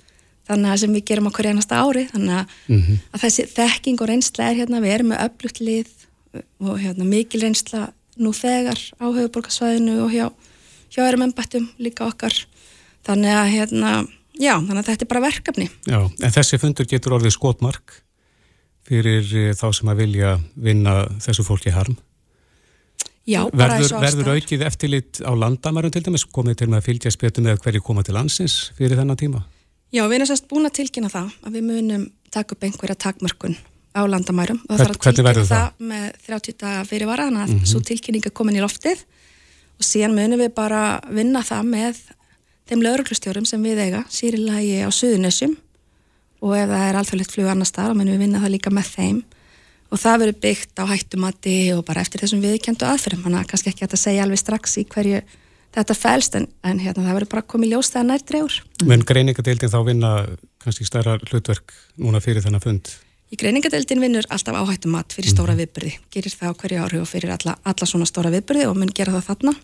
þannig að sem við gerum okkur einasta ári. Þannig að, mm -hmm. að þessi þekking og reynsla er hérna, við erum með öflugt lið og hérna, mikil reynsla nú þegar á höfuborgarsvæðinu og hjá, hjá erum ennbættum líka okkar. Þannig að hérna, já, þannig að þetta er bara verkefni. Já, en þessi fundur getur orðið skotmark fyrir eh, þá sem að vilja vinna þessu fólki harm Já, verður, verður aukið eftirlit á landamærum til dæmis, komið til með að fylgja spjötu með hverju koma til landsins fyrir þennan tíma? Já, við erum sérst búin að tilkynna það að við munum taka upp einhverja takmörkun á landamærum og það þarf að tilkynna það? það með 30 daga fyrir vara þannig að mm -hmm. svo tilkynning er komin í loftið og síðan munum við bara vinna það með þeim lauruglustjórum sem við eiga sýrilagi á Suðunessum og ef það er alþjóðlegt flug annar stað, þá munum við vinna það líka með þeim og það verður byggt á hættumati og bara eftir þessum viðkjöndu aðferðum þannig að kannski ekki að segja alveg strax í hverju þetta fælst en, en hérna, það verður bara komið ljós þegar nær drefur. Men greiningadeildin þá vinna kannski stærra hlutverk núna fyrir þennan fund? Í greiningadeildin vinnur alltaf áhættumat fyrir stóra mhm. viðbyrði, gerir það á hverju ári og fyrir alla, alla svona stóra viðbyrði og mun gera það þarna.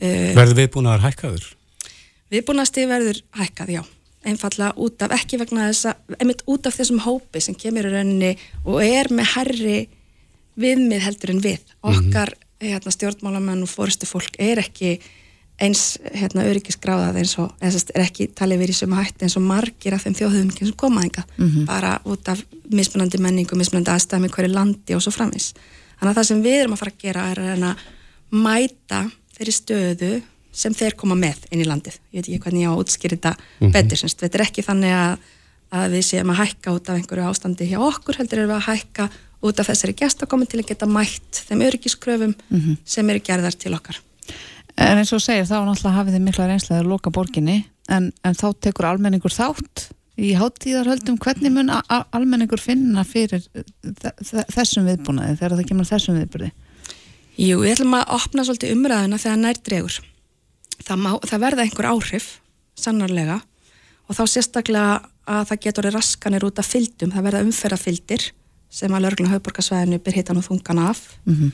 Verður viðbúnaðar hækkaður? Viðbúnaðasti verður hækkað, já einfalla út af, ekki vegna þess að einmitt út af þessum hópi sem kemur í rauninni og er með herri viðmið heldur en við mhm. okkar mm -hmm. hérna, stjórnmálamenn og fórustu fólk er ekki eins hérna, öryggisgráðað eins og er ekki talið verið sem hætti eins og margir af þeim þjóðhugum sem komaðinga mm -hmm. bara út af mismunandi menningu, mismunandi aðstæmi hverju landi og svo framins þannig að það sem við erum að fara að gera er að mæta þeirri stöðu sem þeir koma með inn í landið. Ég veit ekki hvernig ég á að útskýra þetta mm -hmm. betur. Semst. Þetta er ekki þannig að, að við séum að hækka út af einhverju ástandi hjá okkur, heldur erum við að hækka út af þessari gestakomin til að geta mætt þeim öryggiskröfum mm -hmm. sem eru gerðar til okkar. En eins og segir þá náttúrulega hafið þið mikla reynslega að loka borginni en, en þá tekur almenningur þátt í háttíðarhöldum. Hvernig mun almenningur finna fyrir þessum viðbúnaði þegar það kemur þessum viðbúnaði? Jú, við ætlum að opna svolítið umræðina þegar nær dregur það, má, það verða einhver áhrif sannarlega og þá sérstaklega að það getur raskanir út af fyldum, það verða umferðafyldir sem að lörgla hauporkasvæðinu byr hitan og þungan af. Mm -hmm.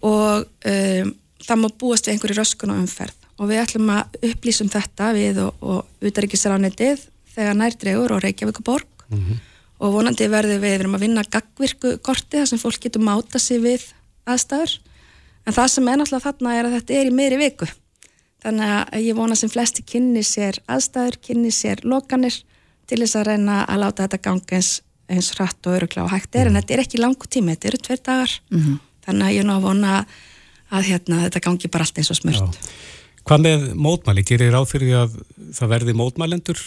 og um, það má búast við einhverju röskun og umferð. Og við ætlum að upplýsum þetta við og, og utaríkisránitið þegar nærdregur og Reykjavíkuborg mm -hmm. og vonandi verður við, við erum að vinna gagvirku korti þar sem fólk getur máta sig við aðstæður. En það sem er náttúrulega þarna er að þetta er í meiri viku þannig að ég vona sem flesti kynni sér aðstæður, kynni sér lokanir til þess að reyna að láta þetta ganga eins, eins hratt og öruglega og hægt er en þetta er ekki langu tími, þetta eru tveir dagar mm -hmm. þannig að ég er ná að vona að hérna, þetta gangi bara allt eins og smurt. Hvað með mótmæli? Gerir þér áfyrir að það verði mótmælendur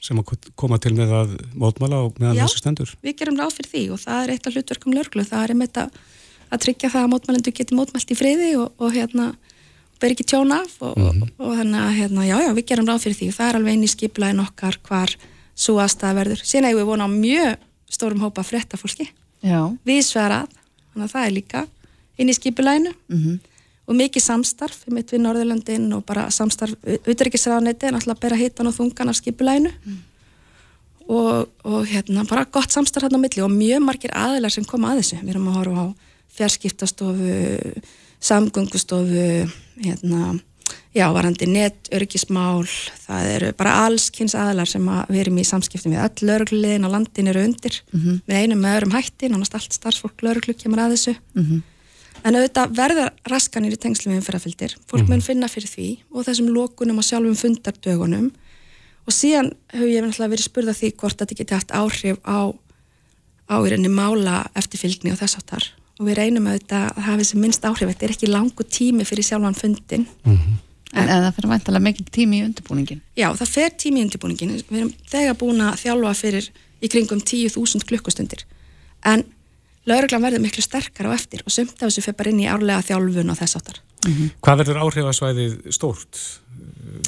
sem að koma til með að mótmæla og meðan þessu stendur? Já, við gerum ráð fyrir því og það er eitt af hlutverkum lörglu, það er einmitt að, að tryggja það að mótmælendur geti mótmælt í friði og, og hérna ber ekki tjón af og, mm -hmm. og, og þannig að hérna, já, já, við gerum ráð fyrir því og það er alveg eini skiplaðin okkar hvar svo aðstæða verður. Sérna hefur við vonað mjög stórum hópa frétta fólki við sverað, þannig að það er líka inn í skipulæinu mm -hmm. og mikið samstarf mitt við Norðurlandin og bara samstarf utryggisræðaneti en alltaf bera hitan og þungan af skipulæinu mm. og, og hérna bara gott samstarf hérna á milli og mjög margir aðilar sem koma að þessu. Við erum að horfa á fjarskiptastofu samgöngustofu hérna, já, varandi net, örgismál það eru bara alls kynns aðlar sem að við erum í samskiptum við öll lögurliðin á landin eru undir mm -hmm. með einum með öðrum hætti, nánast allt starfsfólk lögurlu kemur að þessu mm -hmm. en auðvitað verða raskanir í tengslum við umferðarfylgdir, fólk mm -hmm. mun finna fyrir því og þessum lókunum og sjálfum fundardögunum og síðan hefur ég verið spurða því hvort þetta geti haft áhrif á á í reyni mála eftirfylgni og þess áttar og við reynum auðvitað að hafa þessi minnst áhrif þetta er ekki langu tími fyrir sjálfan fundin mm -hmm. en, en það fyrir mæntalega mikil tími í undirbúningin Já, það fer tími í undirbúningin við erum þegar búin að þjálfa fyrir í kringum 10.000 klukkustundir en lauruglan verður miklu sterkar á eftir og sumt af þessu fyrir bara inn í árlega þjálfun og þess áttar mm -hmm. Hvað verður áhrifasvæðið stórt?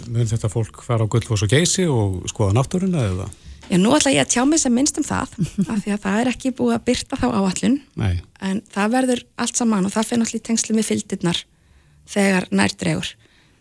Mun þetta fólk fara á gullfoss og geysi og skoða náttúruna eða? Já, nú ætla ég að tjá mig sem minnst um það af því að það er ekki búið að byrta þá áallun Nei. en það verður allt saman og það fyrir náttúrulega tengslu með fyldirnar þegar nærdregur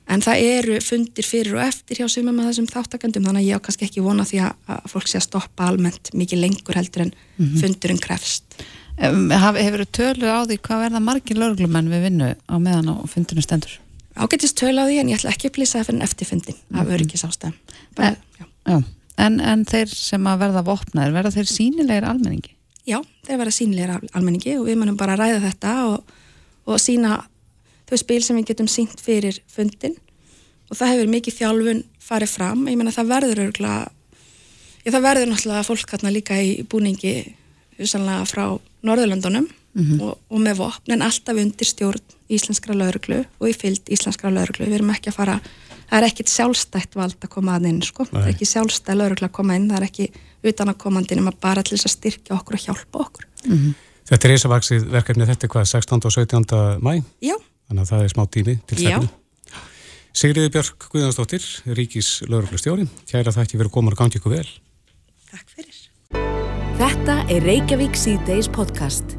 en það eru fundir fyrir og eftir hjá sumum að þessum þáttakandum þannig að ég á kannski ekki vona því að fólk sé að stoppa almennt mikið lengur heldur en mm -hmm. fundurinn krefst Hefur þú tölu á því hvað verða margir löglumenn við vinnu á meðan á fundurinn stendur? Ágættist tölu á því en ég ætla ekki að plýsa það fyrir eftirfundin mm -hmm. af öryggisástæðum En, en þeir sem að verða vopnaðir, verða þeir sínilegir almenningi? Já, þeir verða sínilegir almenningi og við munum bara ræða þetta og, og sína þau spil sem við getum sínt fyrir fundin og það hefur mikið þjálfun farið fram, ég menna það verður örgulega, já það verður náttúrulega fólk hérna líka í búningi frá Norðurlandunum mm -hmm. og, og með vopn en alltaf undir stjórn íslenskra lauruglu og í fyllt íslenskra lauruglu, við erum ekki að fara það er ekkit sjálfstætt vald að koma að inn sko. það er ekki sjálfstætt laurugla að koma inn það er ekki utan að koma inn nema bara til þess að styrkja okkur og hjálpa okkur mm -hmm. Þetta er eisavaksið verkefni þetta er hvað, 16. og 17. mæ? Já Þannig að það er smá tími til stefnu Sigriði Björk Guðansdóttir Ríkis lauruglustjóri Kæra það ekki verið að koma og gangi ykkur vel Takk fyrir Þetta er Reykjavík C-Days podcast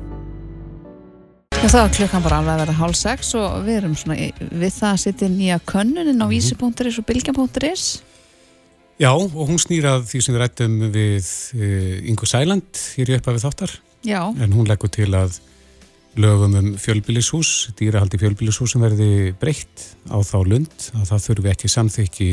Já, það var klukkan bara alveg að vera hálf sex og við erum svona við það að setja nýja könnunin á mhm. vísi.is og bilgja.is Já, og hún snýrað því sem við rættum við Ingo eh, Sæland hér í uppafið þáttar Já. en hún leggur til að lögum um fjölbílishús dýrahaldi fjölbílishús sem verði breytt á þá lund að það þurfi ekki samþykki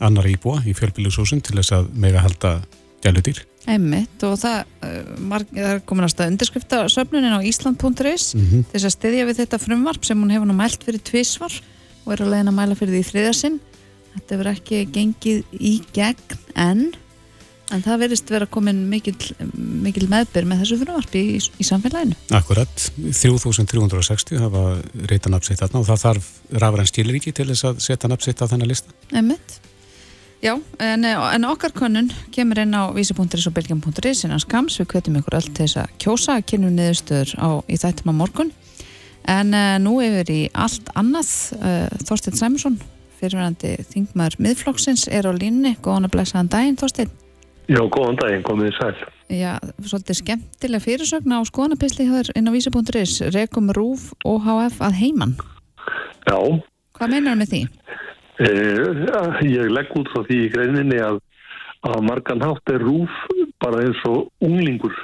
annar íbúa í fjölbílishúsum til þess að mega halda gæludýr Einmitt og það, uh, það er komin að stað undirskrifta söfnunin á Ísland.is mm -hmm. þess að styðja við þetta frumvarp sem hún hefur nú mælt fyrir tvísvar og er að leiðin að mæla fyrir því í þriðarsinn þetta verður ekki gengið í gegn en en það verðist vera komin mikil, mikil meðbyr með þessu frumvarpi í, í samfélaginu. Akkurat 3360 hafa reyta nafnsitt og það þarf rafræn skiluríki til þess að setja nafnsitt á þennan lista Einmitt Já, en, en okkar konun kemur inn á vísi.is og belgjum.is innan skams, við kvetum ykkur öll til þess að kjósa, kynum niðurstöður á, í þættum á morgun. En uh, nú yfir í allt annað. Uh, Þorstein Sæmusson fyrirverandi þingmar miðflokksins er á línni, góðan að blæsaðan daginn Þorstein Já, góðan daginn, komið í sæl. Já, svolítið skemmtilega fyrirsögna á skoðanapisli inn á vísi.is Rekum Rúf og HF að heiman. Já. Hvað meinar það með því? Eh, ég legg út frá því í greininni að, að margan hátt er rúf bara eins og unglingur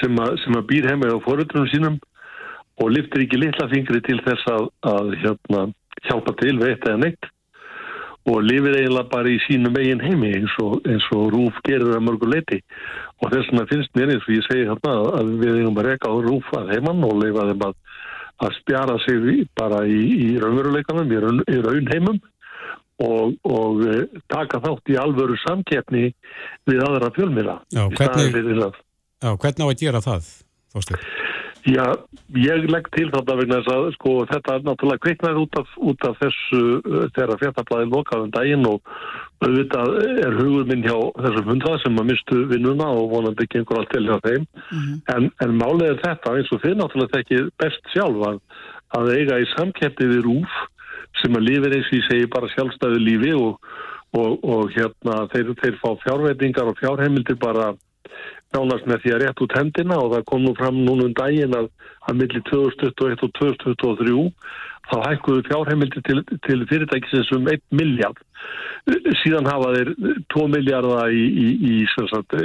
sem að, sem að býr heima á foröldunum sínum og liftir ekki litla fingri til þess að, að hérna, hjálpa til veit eða neitt og lifir eiginlega bara í sínum eigin heimi eins og, eins og Rúf gerir að mörgu leiti og þess vegna finnst mér eins og ég segi þarna að við eigum að reyka á Rúf að heimann og leifa þeim að, spjara sig bara í, í raunveruleikanum, í, raun, í raunheimum og, og eh, taka þátt í alvöru samkeppni við aðra fjölmila. Já, hvernig, já, hvernig á að gera það, Þórstur? Já, ég legg til þetta vegna þess að sko, þetta er náttúrulega kveiknaði út af, út af þessu uh, þegar fjartablaði lokaðum daginn og auðvitað er hugur minn hjá þessum hundrað sem að mistu vinnuna og vonandi ekki einhver allt til hjá þeim mm -hmm. en, en málið er þetta eins og þið náttúrulega þekkið best sjálf að, að eiga í samkeppni við rúf sem að lifir eins og ég segi bara sjálfstæðu lífi og, og, og hérna þeir, þeir fá fjárveitingar og fjárheimildir bara nánast með því að rétt út hendina og það kom nú fram núna um daginn að að millir 2021 og 2023 þá hækkuðu fjárheimildi til, til fyrirtækisins um 1 miljard síðan hafa þeir 2 miljardar í, í, í sagt,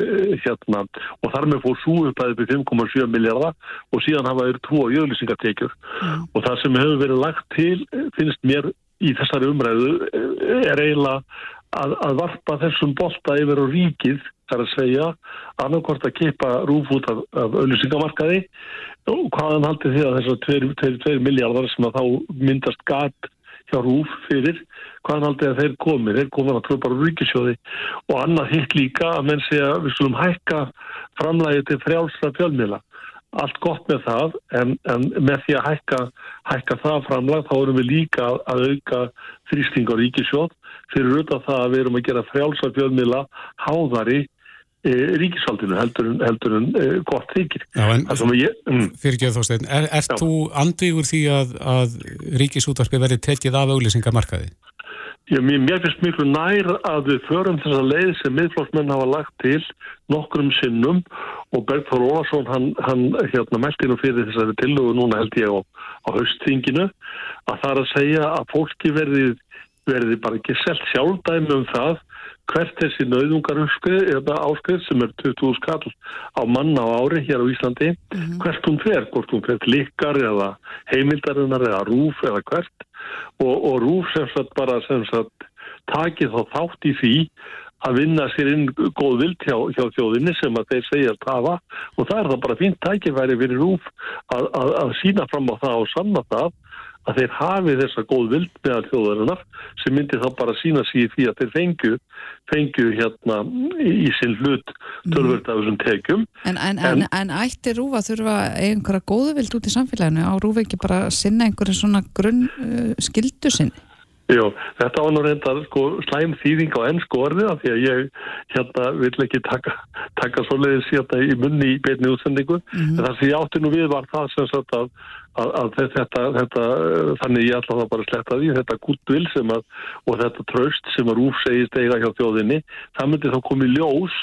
hérna og þar með fór svo upp að upp í 5,7 miljardar og síðan hafa þeir 2 jöflýsingatekjur mm. og það sem hefur verið lagt til finnst mér í þessari umræðu er eiginlega að, að varpa þessum bolta yfir á ríkið þar að segja annarkort að kipa rúf út af, af auðvisingamarkaði og hvaðan haldi því að þessar 2 miljardar sem að þá myndast gat hjá rúf fyrir, hvaðan haldi að þeir komi, þeir komi að tröpa á ríkisjóði og annað hitt líka að menn segja við skulum hækka framlægi til frjálsra fjölmila allt gott með það en, en með því að hækka, hækka það framlag þá erum við líka að auka þrýsting á ríkisjóð fyrir auðvitað það að við erum að gera frjálsar fjölmila háðari e, ríkisaldinu heldur en, heldur en e, gott þykir. Mm. Fyrir ekki að þóstein, er, ert þú andvígur því að, að ríkisútvarpi verði tekið af auglýsingamarkaði? Já, mér, mér finnst miklu nær að við förum þessa leið sem miðflóksmenn hafa lagt til nokkrum sinnum og Bergþór Ólarsson hann, hann hérna meldi nú fyrir þessari tillögu núna held ég á, á haustþinginu að það er að segja að fólki verði, verði bara ekki selt sjálfdæmi um það hvert þessi nauðungar áskrið sem er 20 skall á manna á ári hér á Íslandi mm -hmm. hvert hún fer, hvort hún fer likar eða heimildarinnar eða rúf eða hvert og, og rúf sem sagt bara sem sagt takið þá þátt í því að vinna sér inn góð vild hjá, hjá þjóðinni sem að þeir segja að tafa og það er það bara fínt tækifæri fyrir rúf að, að, að sína fram á það og sanna það að þeir hafi þessa góð vild meðal þjóðarinnar sem myndi þá bara sína sig í því að þeir fengju, fengju hérna í sinn hlut tölvöld af þessum tekjum. En, en, en, en ætti Rúf að þurfa einhverja góðu vild út í samfélaginu á Rúf ekki bara sinna einhverja svona grunn uh, skildu sinni? Jó, þetta var nú reyndar sko, slæm þýðing á ennsku orði af því að ég hérna vil ekki taka, taka svoleiðis hérna í munni í beitni útsendingu mm -hmm. en það sem ég átti nú við var það sem sagt að, að, að þetta, þetta þannig ég ætla það bara að sletta því þetta gúttvil sem að og þetta tröst sem að Rúf segist eiga hjá þjóðinni það myndi þá komið ljós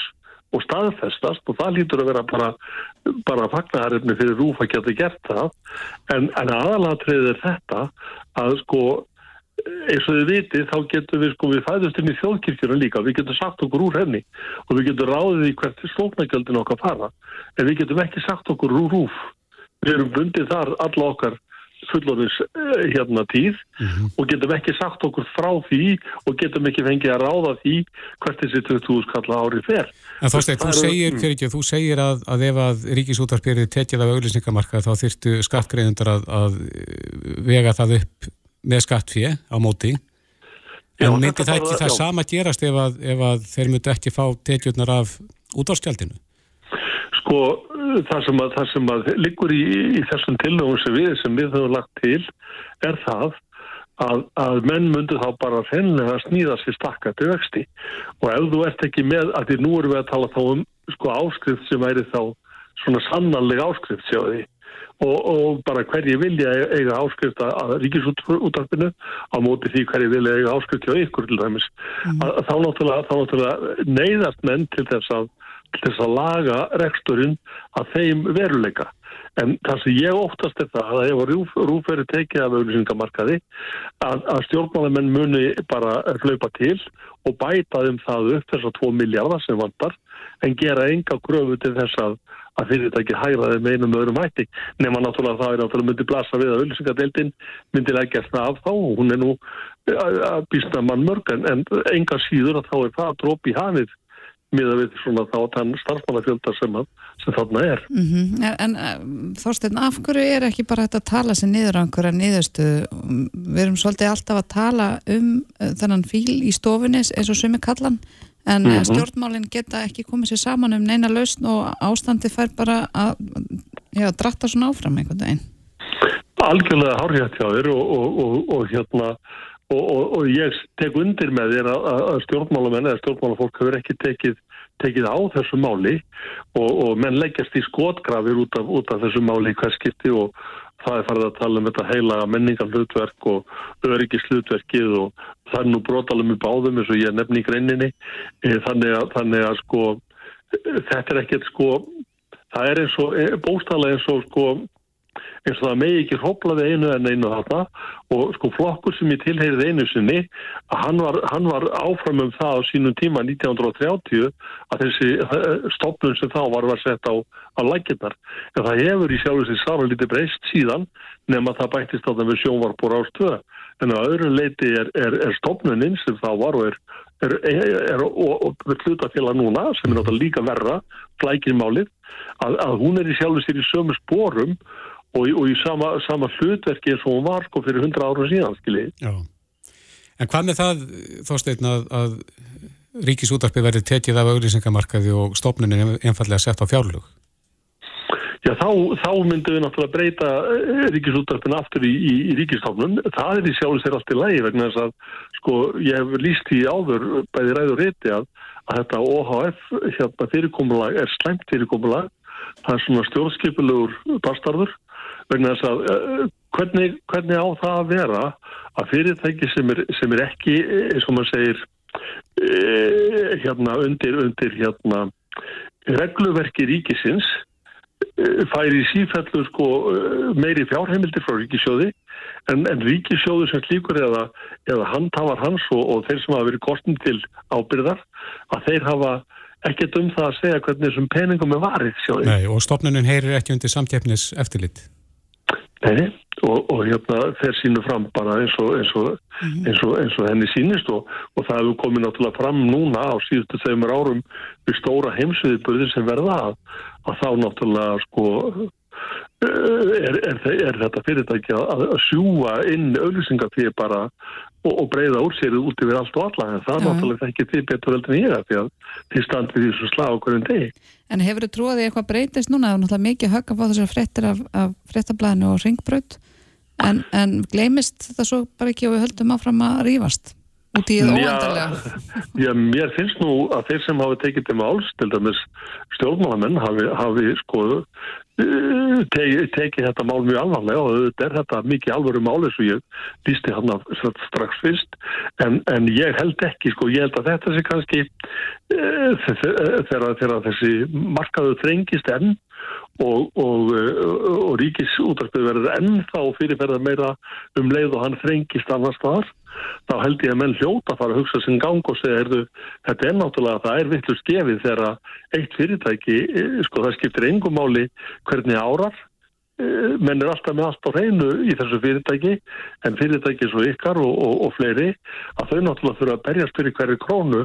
og staðfestast og það lítur að vera bara, bara fagnarefni fyrir Rúf að geta gert það. En, en aðalatrið er þetta að sko eins og þið viti þá getum við sko við fæðust inn í þjóðkirkjuna líka. Við getum sagt okkur úr henni og við getum ráðið í hvert slóknagjöldin okkar fara. En við getum ekki sagt okkur úr rúf við erum bundið þar alla okkar fullorðins eh, hérna tíð mm -hmm. og getum ekki sagt okkur frá því og getum ekki fengið að ráða því hvert þessi 20.000 kalla ári fer En þá steg, þú segir, fyrir ekki, þú segir að, að ef að ríkisútarpyrði tekið af auðlýsningamarka þá þyrtu skattgreðundar að, að vega það upp með skattfíi á móti en myndi það ekki það sama gerast ef að, ef að þeir myndi ekki fá tekjurnar af útvarskjaldinu? Sko það sem að, það sem að liggur í, í þessum tilögum sem við, sem við höfum lagt til er það að, að menn myndi þá bara fennlega snýða sér stakka til vexti og ef þú ert ekki með að því nú erum við að tala þá um sko áskrift sem væri þá svona sannanlega áskrift sjáði og, og bara hverji vilja eiga áskrift að ríkisútarfinu á móti því hverji vilja eiga áskrift hjá ykkur til dæmis. Mm. Að, þá, náttúrulega, náttúrulega neyðast menn til þess að, til þess að laga reksturinn að þeim veruleika. En það sem ég óttast er það að ef rúf, rúferi tekið af auðvisingamarkaði að, að stjórnmálamenn muni bara hlaupa til og bæta þeim það upp þessar 2 miljardar sem vandar en gera enga gröfu til þess að að fyrirtæki hægraði með einum öðrum hætti nema náttúrulega það er náttúrulega myndi blasa við að auðvisingadeildin myndi leggjast af þá og hún er nú að býsta mann mörg en enga síður að þá er það dróp í hafið miða við svona þá þann starfmannafjöldar sem, sem þarna er. Mm -hmm. En, en eh, Þorstein, af hverju er ekki bara þetta að tala sér niður á einhverja niðurstuðu? Við erum svolítið alltaf að tala um uh, þennan fíl í stofunni eins og sumi kallan en mm -hmm. stjórnmálinn geta ekki komið sér saman um neina lausn og ástandi fær bara að já, dratta svona áfram einhvern veginn. Algjörlega hárhjátt hjá þér og, og, og, og hérna Og, og, og ég tek undir með þér að, að stjórnmálamenn eða stjórnmálafólk hefur ekki tekið, tekið á þessu máli og, og menn leggjast í skotgrafir út af, út af þessu máli í hverskipti og það er farið að tala um þetta heila menningar hlutverk og öryggis hlutverkið og það er nú brotalum í báðum eins og ég nefni í greininni. Eh, þannig að, þannig að sko þetta er ekkert sko það er eins og eh, bóstala eins og sko eins og það megi ekki hróplaði einu en einu þarna og sko flokkur sem ég tilheyrið einu sinni að hann var, hann var áfram um það á sínum tíma 1930 að þessi eh, stopnum sem þá var var sett á, á lækirnar. En það hefur í sjálf þessi sára lítið breyst síðan nema það bættist á það með sjónvarpur ástöða en á öðru leiti er, er, er stopnuninn sem þá var og er er, er hlutafélag núna sem er náttúrulega líka verra flækirmálið að, að hún er í sjálf þessi í sömu spórum og, og í sama, sama hlutverki eins og hún var sko fyrir hundra árum síðan skiljið. Já, en hvað með það þósteitna að, að ríkisútarpi verði tekið af auðlýsingamarkaði og stofnunin einfallega sett á fjárlug? Já, þá, þá myndum við náttúrulega breyta eh, ríkisútarpin aftur í, í, í ríkistofnun. Það er í sjálf sér allt í lægi vegna þess að, sko, ég hef líst í áður bæði ræður rétti að, að þetta OHF hérna fyrirkomulag er slæmt fyrirkomulag. Það er svona stjórnskipilegur bastarður vegna þess að uh, hvernig, hvernig á það að vera að fyrirtæki sem er, sem er ekki, eins og maður segir, uh, hérna undir, undir hérna regluverki ríkisins færi sífællu sko meiri fjárheimildir frá ríkisjóði en, en ríkisjóðu sem slíkur eða, eða handhafar hans og, og þeir sem hafa verið kostum til ábyrðar að þeir hafa ekkert um það að segja hvernig þessum peningum er varið sjóði. Nei og stopnunum heyrir ekki undir samtjefnis eftirlit. Nei, og, og hérna fer sínu fram bara eins og, eins og, mm. eins eins og henni sínist og það hefur komið náttúrulega fram núna á síðustu þeimur árum við stóra heimsviðburðir sem verða að, að þá náttúrulega sko er, er, er þetta fyrirtæki að, að sjúa inn auðvisingartíð bara og breyða úr sér út yfir allt og alla en það er náttúrulega ekki því betur veldur en ég að því að því standið því svo slá okkur en degi. En hefur þið trúið eitthvað breytist núna? Það er náttúrulega mikið högg að fá þessar frettir af, af frettablaðinu og ringbröð en, en gleimist það svo bara ekki og við höldum áfram að rýfast út í það óendarlega? Já, mér finnst nú að þeir sem hafi tekið til máls, til dæmis stjórnmálamenn hafi, hafi skoðu tekið teki þetta mál mjög alvarlega og þetta er þetta mikið alvöru mál eins og ég lísti hann strax fyrst. En, en ég held ekki sko, ég held að þetta sé kannski e, þegar þessi markaðu þrengist enn og, og, og ríkis útvarpið verður ennþá fyrirferða meira um leið og hann þrengist annars þar þá held ég að menn hljóta fara að hugsa sin gang og segja, erðu, þetta er náttúrulega það er vittlust gefið þegar eitt fyrirtæki, eh, sko það skiptir engum máli hvernig árar eh, menn er alltaf með allt á reynu í þessu fyrirtæki, en fyrirtæki svo ykkar og, og, og fleiri að þau náttúrulega þurfa að berjast fyrir hverju krónu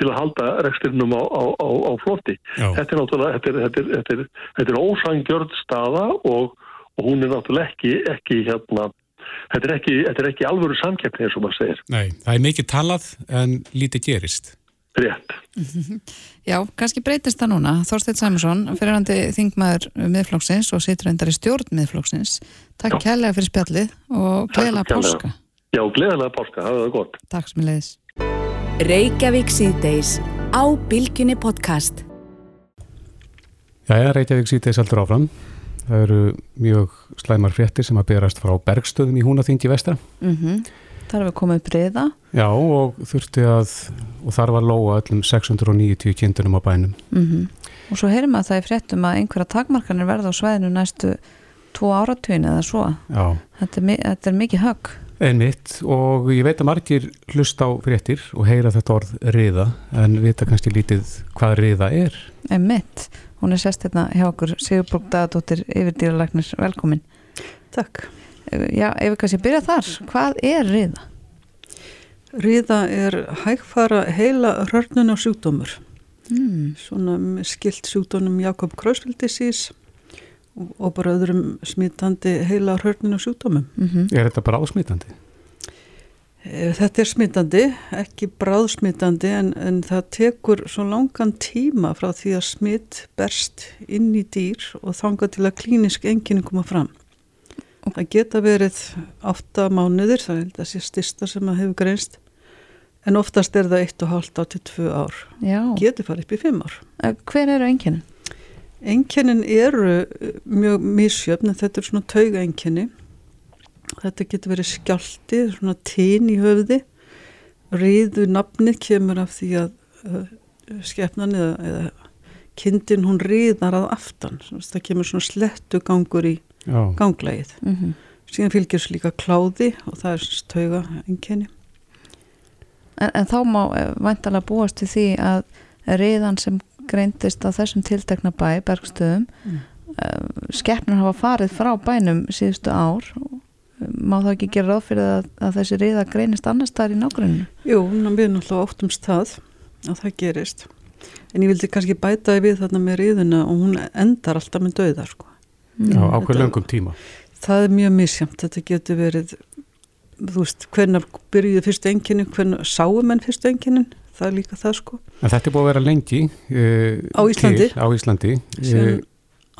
til að halda rekstirinnum á, á, á, á floti. Þetta er náttúrulega þetta er, þetta er, þetta er, þetta er ósangjörð staða og, og hún er náttúrulega ekki, ekki hérna þetta er ekki, þetta er ekki alvöru samkeppni eins og maður segir. Nei, það er mikið talað en lítið gerist. Rétt. Já, kannski breytist það núna. Þorstein Sæmusson, fyrirhandi þingmaður miðflóksins og situr endar í stjórn miðflóksins. Takk kærlega fyrir spjallið og gleðilega páska. Já, gleðilega páska, það var gott. Takk sem leiðis. Reykjavík síðdeis á Bilginni podcast. Já, Reykjavík síðdeis heldur áfram. Það eru mjög slæmar fréttir sem að berast frá bergstöðum í húnaþingi vestra. Mm að koma upp breyða. Já og þurfti að, og þar var lóa öllum 690 kindunum á bænum. Mm -hmm. Og svo heyrum að það er fréttum að einhverja takmarkanir verða á sveðinu næstu tvo áratugin eða svo. Já. Þetta er, þetta er mikið högg. Einmitt og ég veit að margir hlust á fréttir og heyra þetta orð riða en vita kannski lítið hvað riða er. Einmitt. Hún er sest hérna hjá okkur Sigurbrók Dagadóttir yfirdýralagnir, velkomin Takk Já, ef við kannski byrja þar, hvað er riða? Ríða er hægfara heila hörnuna sjúkdómur. Mm. Svona skilt sjúkdónum Jakob Krösvildisís og, og bara öðrum smittandi heila hörnuna sjúkdómum. Mm -hmm. Er þetta bara ásmittandi? Eh, þetta er smittandi, ekki bráðsmittandi en, en það tekur svo langan tíma frá því að smitt berst inn í dýr og þanga til að klínisk enginn koma fram. Það geta verið 8 mánuðir, það er þetta styrsta sem að hefur greinst en oftast er það 1,5 til 2 ár Já. getur farið upp í 5 ár Hver eru enginnin? Enginnin eru eh, mjög mísjöfn en þetta er svona tauga enginni þetta getur verið skjálti svona tín í höfði riðu nafni kemur af því að uh, skefnan eða, eða kindin hún riðar að aftan það kemur svona slettu gangur í. Ganglegið mm -hmm. síðan fylgjur slíka kláði og það er tauga enginni En, en þá má eh, vantalega búast til því að reyðan sem greintist á þessum tiltekna bæ, bergstöðum, mm. uh, skeppnur hafa farið frá bænum síðustu ár. Má það ekki gera ráð fyrir að, að þessi reyða greinist annar staðar í nágruninu? Jú, við erum alltaf óttumst það að það gerist. En ég vildi kannski bæta við þarna með reyðuna og hún endar alltaf með döðar. Sko. Já, ákveð löngum tíma. Það er mjög misjamt. Þetta getur verið þú veist, hvernig byrjuði fyrstu enginni, hvernig sáum enn fyrstu enginin, það er líka það sko. En þetta er búið að vera lengi uh, á Íslandi, til, á Íslandi. sem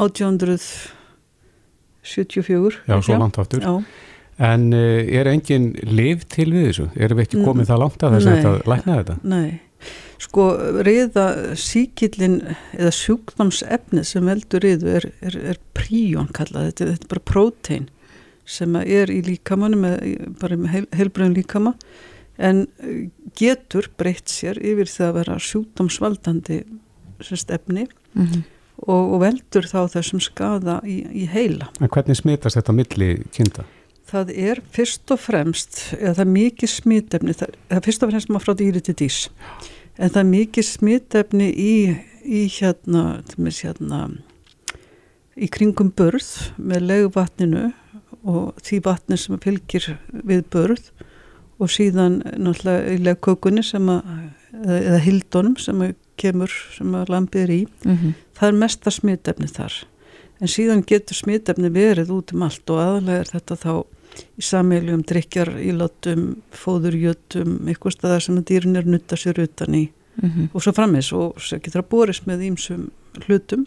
1874 Já, svo langt áttur já. En uh, er engin liv til við þessu? Erum við ekki komið það langt að þess að lækna þetta? Nei, sko reyða síkillin eða sjúknámsefni sem veldur reyðu er, er, er príjón kallað, þetta, þetta er bara prótein sem er í líkamannu bara með heil, heilbröðum líkama en eh, getur breytt sér yfir það að vera sjúkdómsvaldandi efni mm -hmm. og, og veldur þá þessum skada í, í heila. En hvernig smitast þetta milli kynnta? Það er fyrst og fremst, eða það er mikið smitefni, það er fyrst og fremst maður frá dýri til dís, en það er mikið smitefni í, í hérna, hérna í kringum börð með legvatninu og því vatni sem fylgir við börð og síðan náttúrulega í legkökunni sem að, eða hildónum sem kemur, sem að lampið er í mm -hmm. það er mesta smitefni þar en síðan getur smitefni verið út um allt og aðalega er þetta þá í sammeljum, drikjar, ílátum fóðurjötum, eitthvað staðar sem að dýrin er nutta sér utan í mm -hmm. og svo framins og svo getur það borist með ímsum hlutum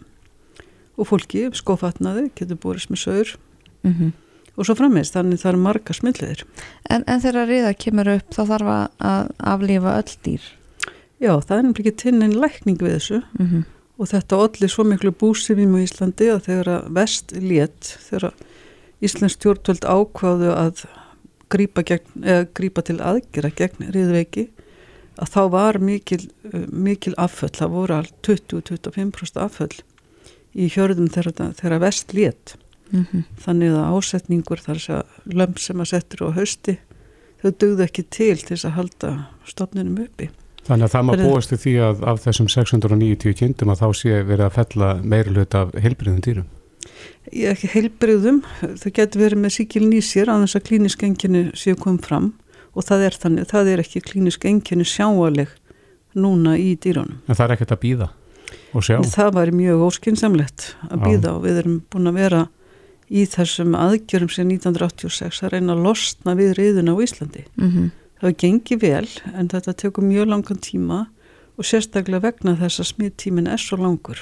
og fólki, skofatnaði, getur borist með sögur mm -hmm og svo frammeins, þannig það eru marga smilliðir. En, en þegar riða kemur upp þá þarf að aflífa öll dýr? Já, það er nefnilega ekki tinnin lækning við þessu mm -hmm. og þetta olli svo miklu búsifím í Íslandi að þegar að vest létt, þegar Íslands stjórnvöld ákváðu að grípa, gegn, grípa til aðgera gegn riðveiki að þá var mikil, mikil afföll, það voru all 20-25% afföll í hjörðum þegar, þegar vest létt mm -hmm. þannig að ásetningur þar sem lömp sem að settur á hausti þau dugðu ekki til til þess að halda stofnunum uppi. Þannig að það maður búast því að af þessum 690 kindum að þá sé verið að fella meiri hlut af heilbriðum dýrum ekki heilbriðum þau getur verið með síkil nýsir að þess að klínisk enginu séu komið fram og það er þannig, það er ekki klínisk enginu sjáaleg núna í dýrunum En það er ekkert að býða og sjá Það var mjög óskinsamlegt að býða og við erum búin að vera í þessum aðgjörum sem 1986 að reyna að losna við reyðuna á Íslandi. Mm -hmm. Það var gengið vel en þetta tekur mjög langan tíma og sérstaklega vegna þess að smittímin er svo langur.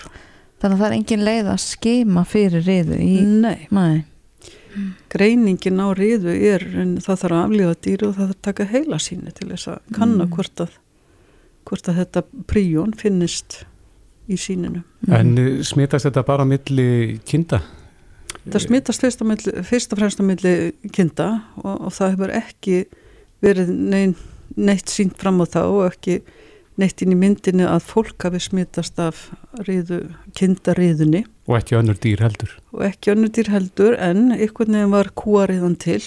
Þannig að það er engin leið að skema fyrir reyðu í... Nei. Nei. Greiningin á reyðu er, það þarf að aflífa dýru og það þarf að taka heila síni til þess að kanna mm. hvort, að, hvort að þetta príjón finnist í síninu. En smitast þetta bara milli kinda? Það smittast fyrst, og fremst á milli kinda og, og það hefur ekki verið nein, neitt sínt fram á þá og ekki neitt inn í myndinu að fólk hafi smittast af riðu, kindariðunni. Og ekki önnur dýr heldur. Og ekki önnur dýr heldur en einhvern veginn var kúariðan til.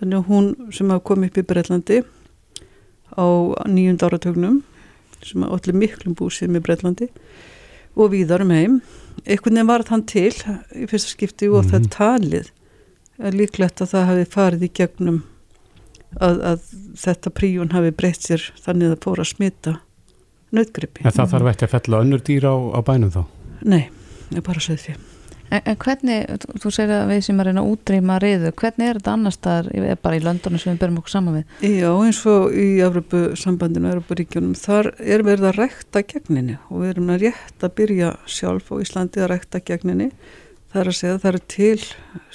Þannig að hún sem hafa komið upp í Breitlandi á nýjund áratögnum sem hafa allir miklum búsið með Breitlandi og víðar um heim einhvern veginn var þann til í fyrsta skipti og mm -hmm. það mhm. talið er líklegt að það hafi farið í gegnum að, að þetta príjun hafi breytt sér þannig að það fór að smita nöðgrippi. En það þarf ekki að fella önnur dýr á, á bænum þá? Nei, ég bara segði því. En, en hvernig, þú segir að við sem að reyna að útrýma riðu, hvernig er þetta annar staðar bara í löndunum sem við berum okkur saman við? Já, eins og í Európu sambandinu og Európu ríkjunum, þar er verið að rekta gegninni og við erum að rétt að byrja sjálf og Íslandi að rekta gegninni. Það er að segja að það eru til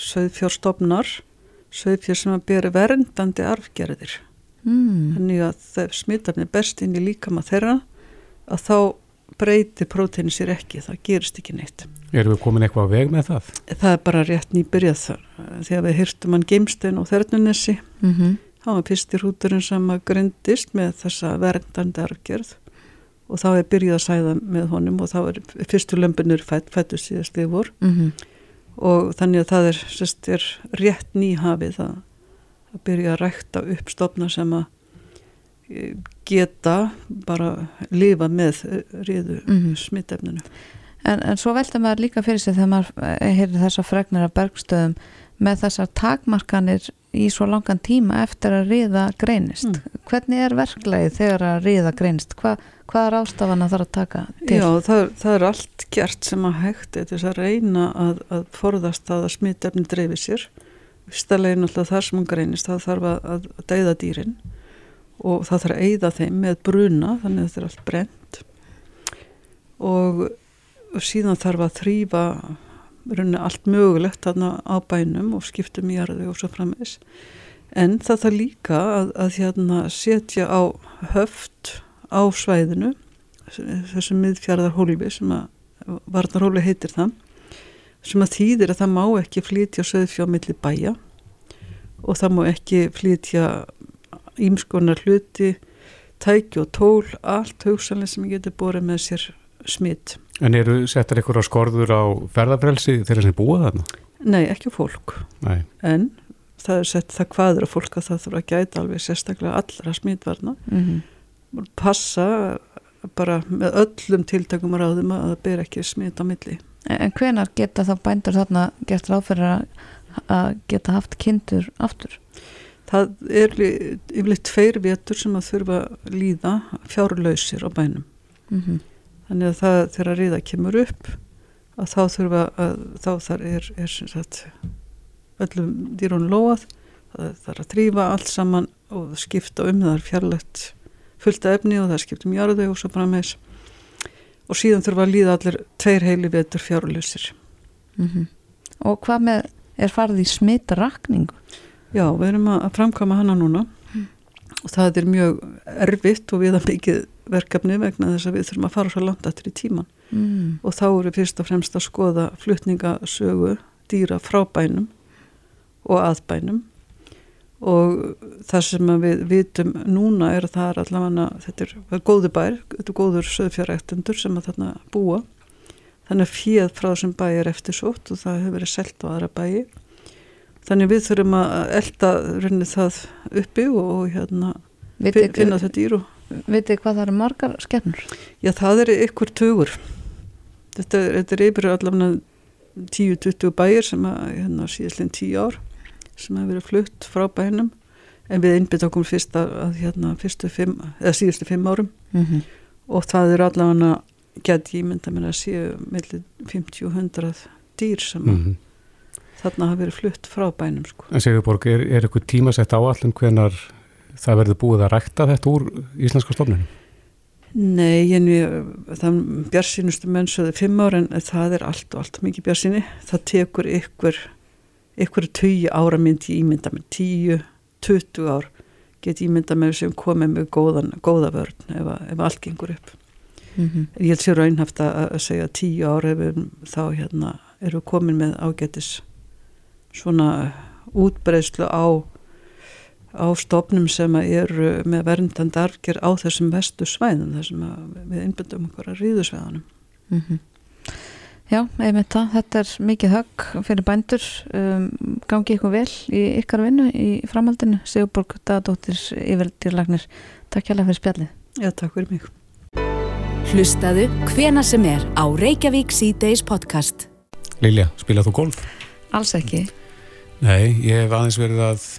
söðfjórstofnar, söðfjór sem að byrja verndandi arfgerðir. Mm. Þannig að þegar smittarni berst inn í líkama þeirra að þá breyti próteinu sér ekki, það gerist ekki neitt. Erum við komin eitthvað á veg með það? Það er bara rétt nýbyrjað þar. Þegar við hýrtum hann geimstein og þernunessi, mm -hmm. þá var fyrstir húturinn sem að gründist með þessa verndandi arfgerð og þá er byrjað að sæða með honum og þá er fyrstur lömbunur fætt, fættu síðast við vor mm -hmm. Og þannig að það er, sest, er rétt nýhafið að, að byrja að rækta upp stopna sem að e, geta bara lifa með riðu mm -hmm. smittefninu. En, en svo velta maður líka fyrir sig þegar maður eh, heyrir þessa fregnir af bergstöðum með þessar takmarkanir í svo langan tíma eftir að riða greinist. Mm. Hvernig er verklagi þegar að riða greinist? Hva, hvað er ástafana þar að taka til? Já, það, það er allt gert sem að hægt er þess að reyna að, að forðast að smittefni dreifir sér. Stælegin alltaf þar sem hún greinist, það þarf að, að deyða dýrin og það þarf að eyða þeim með bruna, þannig að þetta er allt brent og og síðan þarf að þrýfa allt mögulegt þarna á bænum og skiptum í jarði og svo frammeins en það þarf líka að, að hérna, setja á höft á svæðinu þessum miðfjörðarhólfi sem að varnarhóli heitir það sem að þýðir að það má ekki flytja söðfjómiðli bæja og það má ekki flytja ímskonar hluti tæki og tól allt hugsanlega sem getur borðið með sér smitt En eru settar ykkur á skorður á ferðarbrelsi þegar það er búið þarna? Nei, ekki fólk. Nei. En það er sett það hvaður að fólk að það þurfa að gæta alveg sérstaklega allra smítvarna. Mm -hmm. Passa bara með öllum tiltakum ráðum að það ber ekki smít á milli. En hvenar geta þá bændur þarna gert ráðferðar að geta haft kindur aftur? Það er yfirleitt tveir vetur sem að þurfa að líða fjárlausir á bænum. Mm þannig að það þegar riða kemur upp að þá þurfa að þá þar er, er sagt, öllum dýrun loað það þarf að trýfa allt saman og skipta um það er fjarlægt fullta efni og það skipta um jarðu og svo með og síðan þurfa að líða allir tveir heili vetur fjárlusir mm -hmm. Og hvað með er farið í smittarakningu? Já, við erum að framkama hana núna mm. og það er mjög erfitt og við að mikið verkefni vegna þess að við þurfum að fara svo langt eftir í tíman mm. og þá eru fyrst og fremst að skoða flutningasögu dýra frá bænum og að bænum og það sem við vitum núna er að það er allavega þetta er, er góðu bær, þetta er góður söðfjáræktendur sem að þarna búa þannig að fíð frá þessum bæ er eftir sótt og það hefur verið selt á aðra bæi þannig við þurfum að elda runni það uppi og hérna finna þetta dýru Vitið hvað það eru margar skefnur? Já, það er ykkur tugur. Þetta, þetta er yfir allavega 10-20 bæir sem að, hérna, síðastlega 10 ár sem hefur verið flutt frá bænum en við einbytt okkur fyrst að, hérna, fyrstu fimm, eða síðustu fimm árum mm -hmm. og það er allavega gett ég mynda mér að séu mellir 50-100 dýr sem mm -hmm. þarna hafa verið flutt frá bænum sko. En Sigurborg, er, er eitthvað tímasett áallum hvenar það verður búið að rækta þetta úr íslenska stofnunum? Nei, en við, það björnsynustu mennsöðu fimm ára en það er allt og allt mikið björnsyni. Það tekur ykkur, ykkur tíu ára mynd í ímynda með tíu, tuttu ár get ímynda með sem komið með góðan, góða vörn ef, ef allt gengur upp. Mm -hmm. Ég held sér raunhaft að segja tíu ára við þá hérna erum komin með ágætis svona útbreyslu á á stofnum sem eru með verndandi arfger á þessum vestu svæðum þar sem við einbindum okkur að ríðu svæðanum mm -hmm. Já, einmitt það, þetta er mikið högg fyrir bændur. Um, gangi ykkur vel í ykkar vinnu í framhaldinu, Sigurborg Dadóttir yfirdýrlagnir, takk hjálpa fyrir spjallið. Já, takk fyrir mig. Hlustaðu hvena sem er á Reykjavík C-Days podcast. Lilja, spilað þú golf? Alls ekki. Nei, ég hef aðeins verið að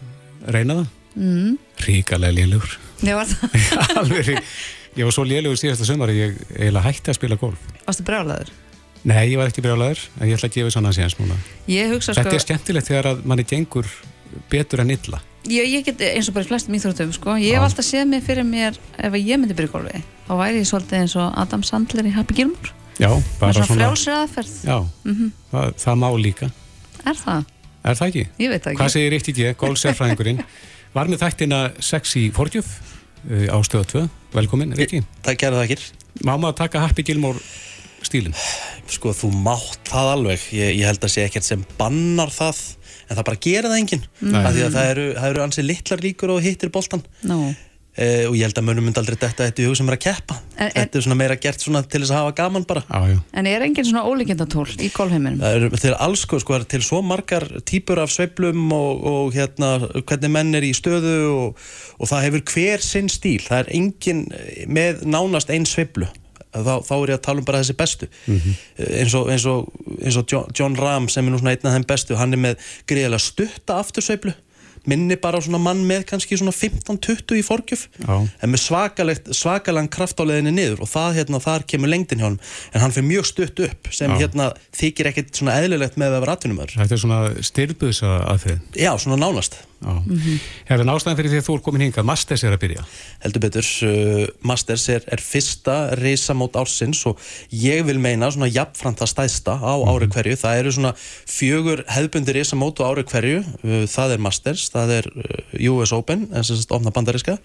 reyna það. Mm. ríkalega lélugur. Já, var það? alveg rík ég var svo lélugur síðasta sumar að ég eiginlega hætti að spila golf. Varstu brjálaður? Nei, ég var ekki brjálæður en ég ætla að gefa svona síðans núna. Ég hugsa þetta sko er skemmtilegt þegar að manni gengur betur en illa. Ég, ég get eins og bara í flestum íþróttum sko. Ég hef Já. alltaf séð mig fyrir mér ef að ég myndi byrja í golfi þá væri ég svolítið eins og Adam Sandler í Happy Gilmore. Já, með bara svona svona frjálsri aðferð. Já, Mhm. það, það má líka. Er það? er það ekki? Ég veit það ekki. Hvað segir Ríkti G, golfsérfræðingurinn var með þættina Sexy Fortjöf uh, á stöða 2, velkomin Það gerði það ekki Má maður taka Happy Gilmore stílinn? Sko þú mátt það alveg ég, ég held að sé ekkert sem bannar það en það bara gerir það enginn af því að það eru, það eru ansið litlar líkur og hittir boltan Nú eh, og ég held að mönnum myndi aldrei detta þetta í hug sem er að keppa En- þetta er svona meira gert svona til þess að hafa gaman bara já, já. En er engin svona ólíkjendatól í golfheiminum? Það eru til alls sko, sko, til svo margar típur af sveiflum og, og hérna, hvernig menn er í stöðu og, og það hefur hver sinn stíl. Það er engin með nánast einn sveiflu. Þá, þá er ég að tala um bara þessi bestu. eins, og, eins, og, eins og John Rahm sem er nú svona einn af þeim bestu, hann er með greiðilega stutta aftursveiflu minni bara svona mann með kannski svona 15-20 í forgjöf en með svakalegt, svakalan kraft á leiðinni niður og það hérna, þar kemur lengdin hjá hann en hann fyrir mjög stutt upp sem Já. hérna þykir ekkert svona eðlilegt með að vera atvinnumöður Þetta er svona styrbuðsa aðferð Já, svona nánast. Já. Hefur nástæðan fyrir því að þú er komin hingað Masters er að byrja? Heldur betur, uh, Masters er, er fyrsta reysamót ársins og ég vil meina svona jafnframt það stæðsta á ári hverju, það eru svona fjögur hefðbundi reysamót á ári hverju. Uh, það er Masters, það er uh, US Open, en sem sagt opna bandariska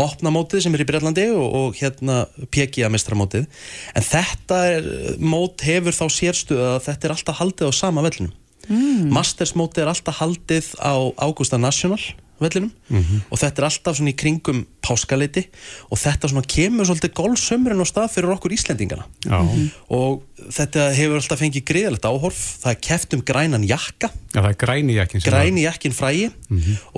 opna mótið sem er í Breitlandi og, og hérna PGA mestramótið en þetta er, mót hefur þá sérstuð að þetta er alltaf haldið á sama vellinum. Mm. Masters mótið er alltaf haldið á Augusta National vellinum og þetta er alltaf svona í kringum páskaleiti og þetta svona kemur svolítið golfsömurinn á stað fyrir okkur Íslendingana. Já, og þetta hefur alltaf fengið greiðalegt áhorf. Það er keft um grænan jakka. Já það er græni jakkin sem græni jakkin frægi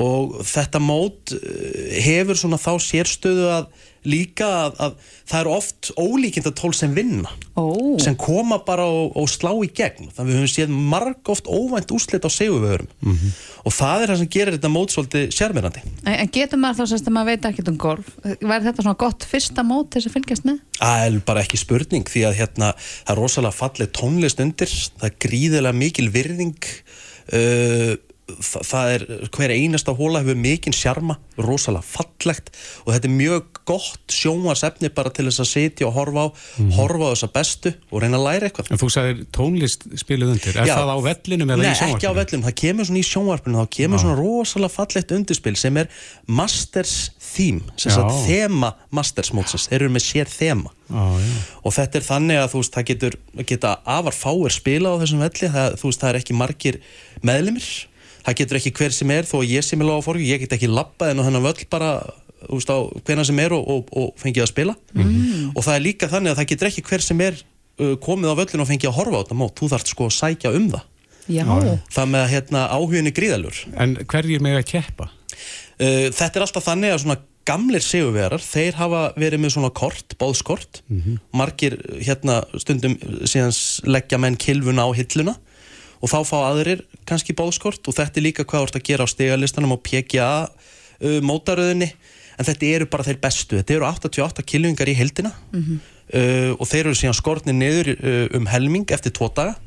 og þetta mót eh, hefur svona þá sérstöðu að líka að, að það eru oft ólíkinda tól sem vinna. Ó, sem koma bara og, og slá í gegn. Þannig að við höfum séð marg oft óvænt úslit á seguvöðurum og það er það sem gerir þetta mót svolítið sérmyrandi en en getur maður þá sérst að maður veit ekkert um golf Væri þetta svona gott fyrsta mót þess að fylgjast með? Er bara ekki spurning því að hérna það er rosalega falleg tónlist undir það er gríðilega mikil virðing uh, það er hver einasta hóla hefur mikinn sjarma rosalega fallegt og þetta er mjög gott sjónvarsefni bara til þess að sitja og horfa á horfa á þessa bestu og reyna að læra eitthvað. En þú sagðir tónlist spiluð undir. Er Já. það á vellinum eða Nei, í sjónvarpinu? ekki á vellum, það kemur svona í sjónvarpinu þá kemur svona rosalega fallegt undirspil sem er Masters Theme sem Já. sagt þema Masters mótsins. Þeir eru með sér þema. Já, já. og þetta er þannig að þú veist, það getur geta afar fáir spila á þessum velli. Það, þú veist, það er ekki margir meðlimir. Það getur ekki hver sem er þó ég sem er lága fórgjum, ég get ekki lappað en á þennan völl bara veist, á hvena sem er og, og, og fengið að spila. Og það er líka þannig að það getur ekki hver sem er uh, komið á völlin og fengið að horfa á þetta mót, þú þarft sko að sækja um það. Já, það með að hérna, áhugin er gríðalur En hverjir með að keppa? Uh, þetta er alltaf þannig að svona gamlir sigurverar, þeir hafa verið með svona kort, bóðskort margir hérna stundum síðan leggja menn kilvuna á hilluna og þá fá aðrir kannski bóðskort og þetta er líka hvað þú ert að gera á stegalistanum og PGA uh, mótaröðinni en þetta eru bara þeir bestu, þetta eru 88 kilvingar í hildina uh, og þeir eru síðan skortni niður uh, um helming eftir tvo daga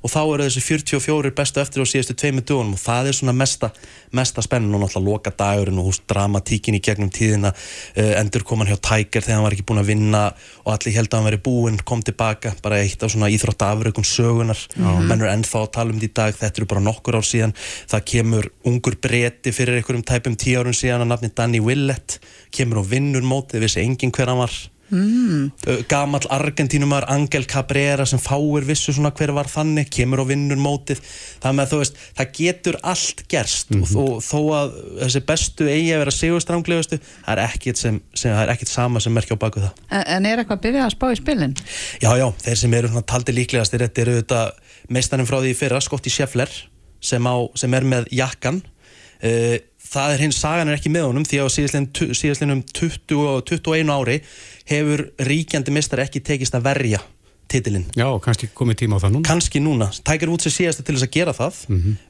og þá eru þessi 44 bestu eftir á síðustu tveimu dögunum og það er svona mesta, mesta spennin og náttúrulega loka dagurinn og húst dramatíkin í gegnum tíðina uh, endur kom hann hjá Tiger þegar hann var ekki búinn að vinna og allir held að hann veri búinn, kom tilbaka bara eitt af svona íþróttafrökkum sögunar menn eru ennþá að tala um því dag þetta eru bara nokkur ár síðan. Það kemur ungur breti fyrir einhverjum tæpum tíu árum síðan að nafni Danny Willett kemur og vinnur mótið, vissi enginn hver hann var mm. gamall Argentínumar Angel Cabrera sem fáir vissu svona hver var þannig, kemur og vinnur mótið það með þú veist, það getur allt gerst og, og þó að þessi bestu eigi að vera sigurstránglegustu það er ekkit sem, sem, það er ekkit sama sem merkja á baku það en, en er eitthvað að byrja að spá í spilin? Já, já, þeir sem eru svona taldi líklegastir þetta eru þetta meistarinn frá því í fyrra Skotti Scheffler sem, á, sem er með jakkan uh, það er hins sagan er ekki með honum því að á síðastlinum síðastlinum 20 og 21 ári hefur ríkjandi meistar ekki tekist að verja titilinn. Já, kannski komið tíma á það núna. Kannski núna, Tiger Woods er síðast til þess að gera það.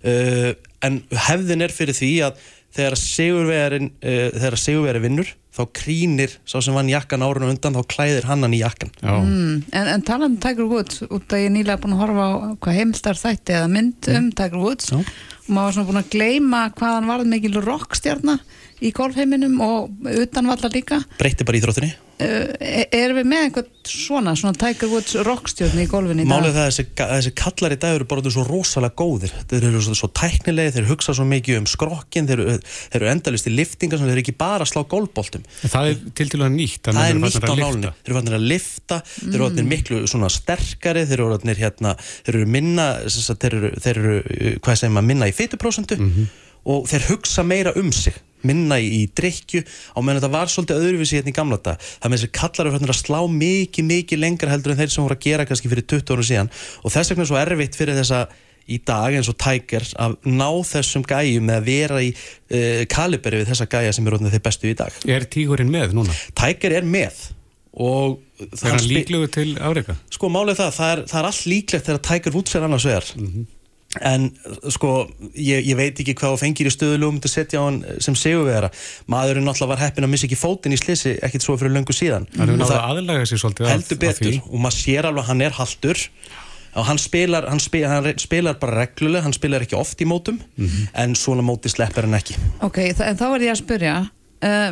Uh, en hefðin er fyrir því að þegar sigurvegarin uh, þegar sigurvegari vinnur þá krínir sá sem vann jakkan árun og undan þá klæðir hann hann í jakkan Mm, en, en talandi um Tiger Woods út að ég er nýlega búin að horfa á hvað heimstar þætti eða mynd um Tiger Woods Já. og maður var svona búin að gleyma hvað hann varð mikil rockstjarnar í golfheiminum og utan vallar líka. Breytti bara í þróttinni uh, erum við með einhvern svona svona Tiger Woods rockstjörn í golfinu í dag? Málið það að þessi, að þessi kallar í dag eru bara svo rosalega góðir. Þeir eru svo, svo tæknilegi, þeir hugsa svo mikið um skrokkin, þeir, eru- þeir eru endalist í liftingar sem þeir eru ekki bara að slá gólboltum En það er til til að nýtt það er nýtt á að nálinni lyfta. þeir eru fannir að lifta, þeir eru orðnir miklu svona sterkari, þeir eru orðnir hérna þeir eru minna, sem sagt, þeir eru, þeir eru hvað segir maður, minna í fytuprósentu og þeir hugsa meira um sig minna í, í drikju á meðan þetta var svolítið öðruvísi hérna í gamla þetta það með þessi kallar eru fannir að slá mikið, mikið lengra heldur en þeir sem voru að gera kannski fyrir 20 árum síðan. Og þess vegna er svo erfitt fyrir þessa í dag eins og Tiger að ná þessum gæjum með að vera í uh, kaliberi við þessa gæja sem eru þeir bestu í dag. Er tígurinn með núna? Tiger er með og Er hann líklegur til áreika? Sko málið er það, það er, það er allt líklegt þegar Tiger Woods er annars vegar. En sko ég, ég veit ekki hvað þú fengir í stöðulum til að setja á hann sem seguvera maðurinn náttúrulega var heppin að missa ekki fótinn í slisi ekkit svo fyrir löngu síðan. Hefur Og náttúrulega aðlega sér svolítið að- heldur að betur. því. og maður sér alveg að hann er haldur og hann spilar, hann spilar, hann spilar bara reglulega, hann spilar ekki oft í mótum en svona móti sleppar hann ekki Ok, en þá er ég að spyrja uh,